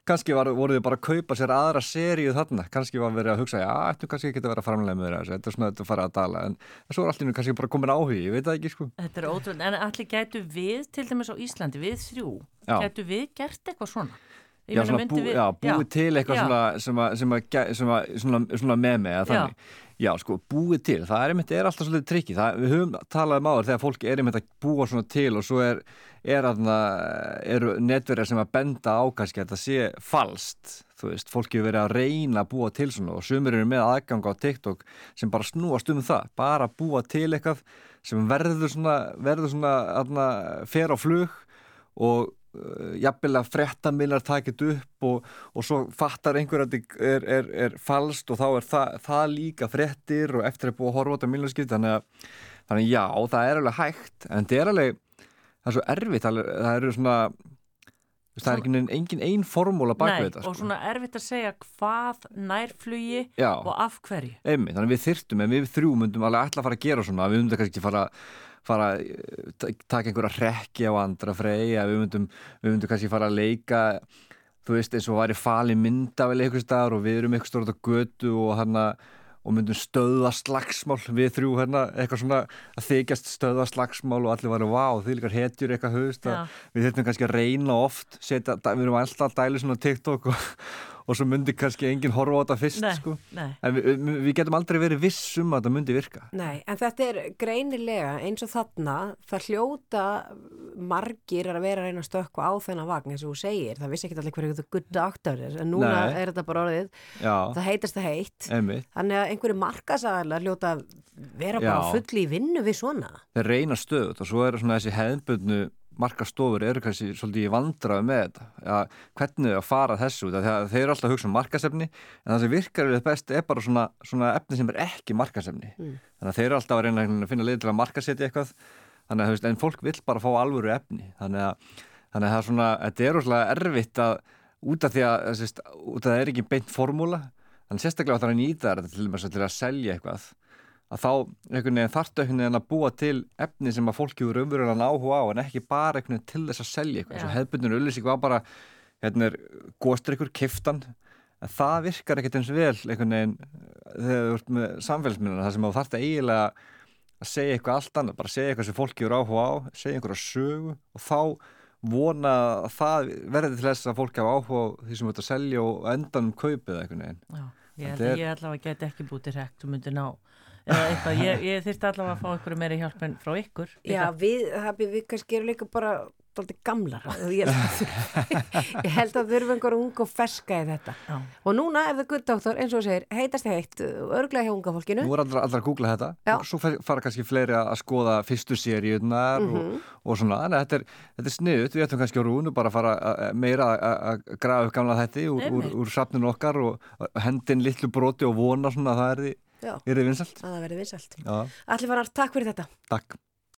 kannski var, voru þið bara að kaupa sér aðra seríu þarna, kannski var verið að hugsa já, ættum kannski ekki að vera framlega með þessu? Þetta er svona þetta að fara að dala, en, svo er allt í hennu kannski bara komin áhugi, ég veit það ekki sko. Þetta er ótrúlega, en allir gætu við til dæmis á Íslandi, við þrjú Já. gætu við gert eitthvað svona? Ég Já, svona bú, við- já, búið til eitthvað sem að, sem að, ge- sem að svona, svona með mig eða þannig. Já. sko, búið til, það er einmitt, er alltaf svolítið trikki, það, við höfum talað um áður þegar fólk er einmitt að búa svona til og svo er, er aðna, eru netverjar sem að benda á kannski að þetta sé falskt, þú veist, fólk hefur verið að reyna að búa til svona og sumir eru með aðgang á TikTok sem bara snúast um það, bara búa til eitthvað sem verður svona, verður svona, aðna, fer á flug og jafnvel að frettamiljar takit upp og, og svo fattar einhver að þetta er, er, er falskt og þá er það, það líka frettir og eftir að búa að horfa á þetta miljarskipt þannig að, þannig já, það er alveg hægt en þetta er alveg, það er svo erfitt það, er- eru svona það er engin, engin ein formúla bak við þetta og sko. svona erfitt að segja hvað nærflugi Já. og af hverju Einmitt, þannig við þyrftum, en við þrjú myndum alveg ætla að fara að gera svona, við myndum kannski fara að eh, ta- taka einhverja rekki á andra freyja, við myndum við myndum kannski fara að leika þú veist, eins og væri fali myndavel eitthvað staðar og við erum eitthvað stórt á götu og hann og myndum stöða slagsmál við þrjú hérna, eitthvað svona að þykjast stöða slagsmál og allir varu vá, því líkar hetjur eitthvað höfust við þurfum kannski að reyna oft setja, við erum alltaf að dælu svona TikTok og, og svo myndi kannski enginn horfa á þetta fyrst Nei, sko. nei. en við, við, við getum aldrei verið viss um að þetta myndi virka Nei, en þetta er greinilega eins og þarna, það hljóta margir er að vera að reyna að stökkva á þennan vagn eins og þú segir, það vissi ekki allir hverju þetta gutt aktor er, en núna Nei. er þetta bara orðið, Já. það heitast það heitt Einmitt. þannig að einhverju markasæðarlega hljóta að vera bara Já. fulli í vinnu við svona. þeir reyna stöðut og svo eru svona þessi hefðbundnu markastofur eru kannski svolítið í vandraðu með þetta. Ja, hvernig að fara þessu að þeir eru alltaf að hugsa um markasefni en það sem virkar við best er bara svona, svona efni sem er ekki markasefni Mm. þannig að þeir eru alltaf að reyna að finna leið til að markasetja eitthvað. Þannig að veist, en fólk vill bara fá alvöru efni. Þannig að, þannig að það er svona þetta er rosalega erfitt að út af því að, sérst, út af það er ekki beint formúla þannig sérstaklega að það er að nýta þetta til, til, til að selja eitthvað að þá einhvern veginn þarftu einhvern veginn að búa til efni sem að fólki eru umverulega áhuga á en ekki bara einhvern veginn til þess að selja eitthvað. Eins og Já. hefðbundin auðlýsing var bara hérna er góstrykkur kiftan en það virkar ekkert eins vel einhvern veginn eh, þegar þú ert með samfélagsmiðluna þar sem þú þarft eiginlega að segja eitthvað allt annað, bara segja eitthvað sem fólki eru áhuga á, segja einhverja sögu og þá vona að það verði til þess að fólki hafa áhuga því sem þú ert að selja og endanum kaupið einhvern veginn. Já, ég að er- ég allavega get ekki búið til rekt og myndi ná eitthvað, ég, ég þyrfti allavega að fá einhverju meiri hjálp en frá ykkur Já, við, það, við kannski erum líka bara dálítið gamlar ég held, ég held að þurfum einhver ung og ferska í þetta. Já. og núna er það gutt doktor, eins og segir heitast heitt, örglega hjá unga fólkinu. Nú er allra, allra að googla þetta. Já. og svo fara kannski fleiri að skoða fyrstu seríunar Mhm. og, og svona, en þetta er, þetta er sniðut við ætlum kannski á rúnu bara að fara að- meira að- grafa upp gamla þætti úr, úr, úr safninu okkar og hendin litlu broti og vona svona að það er því, Já. er því vinsalt að það verði vinsalt Allir varar, takk fyrir þetta. Takk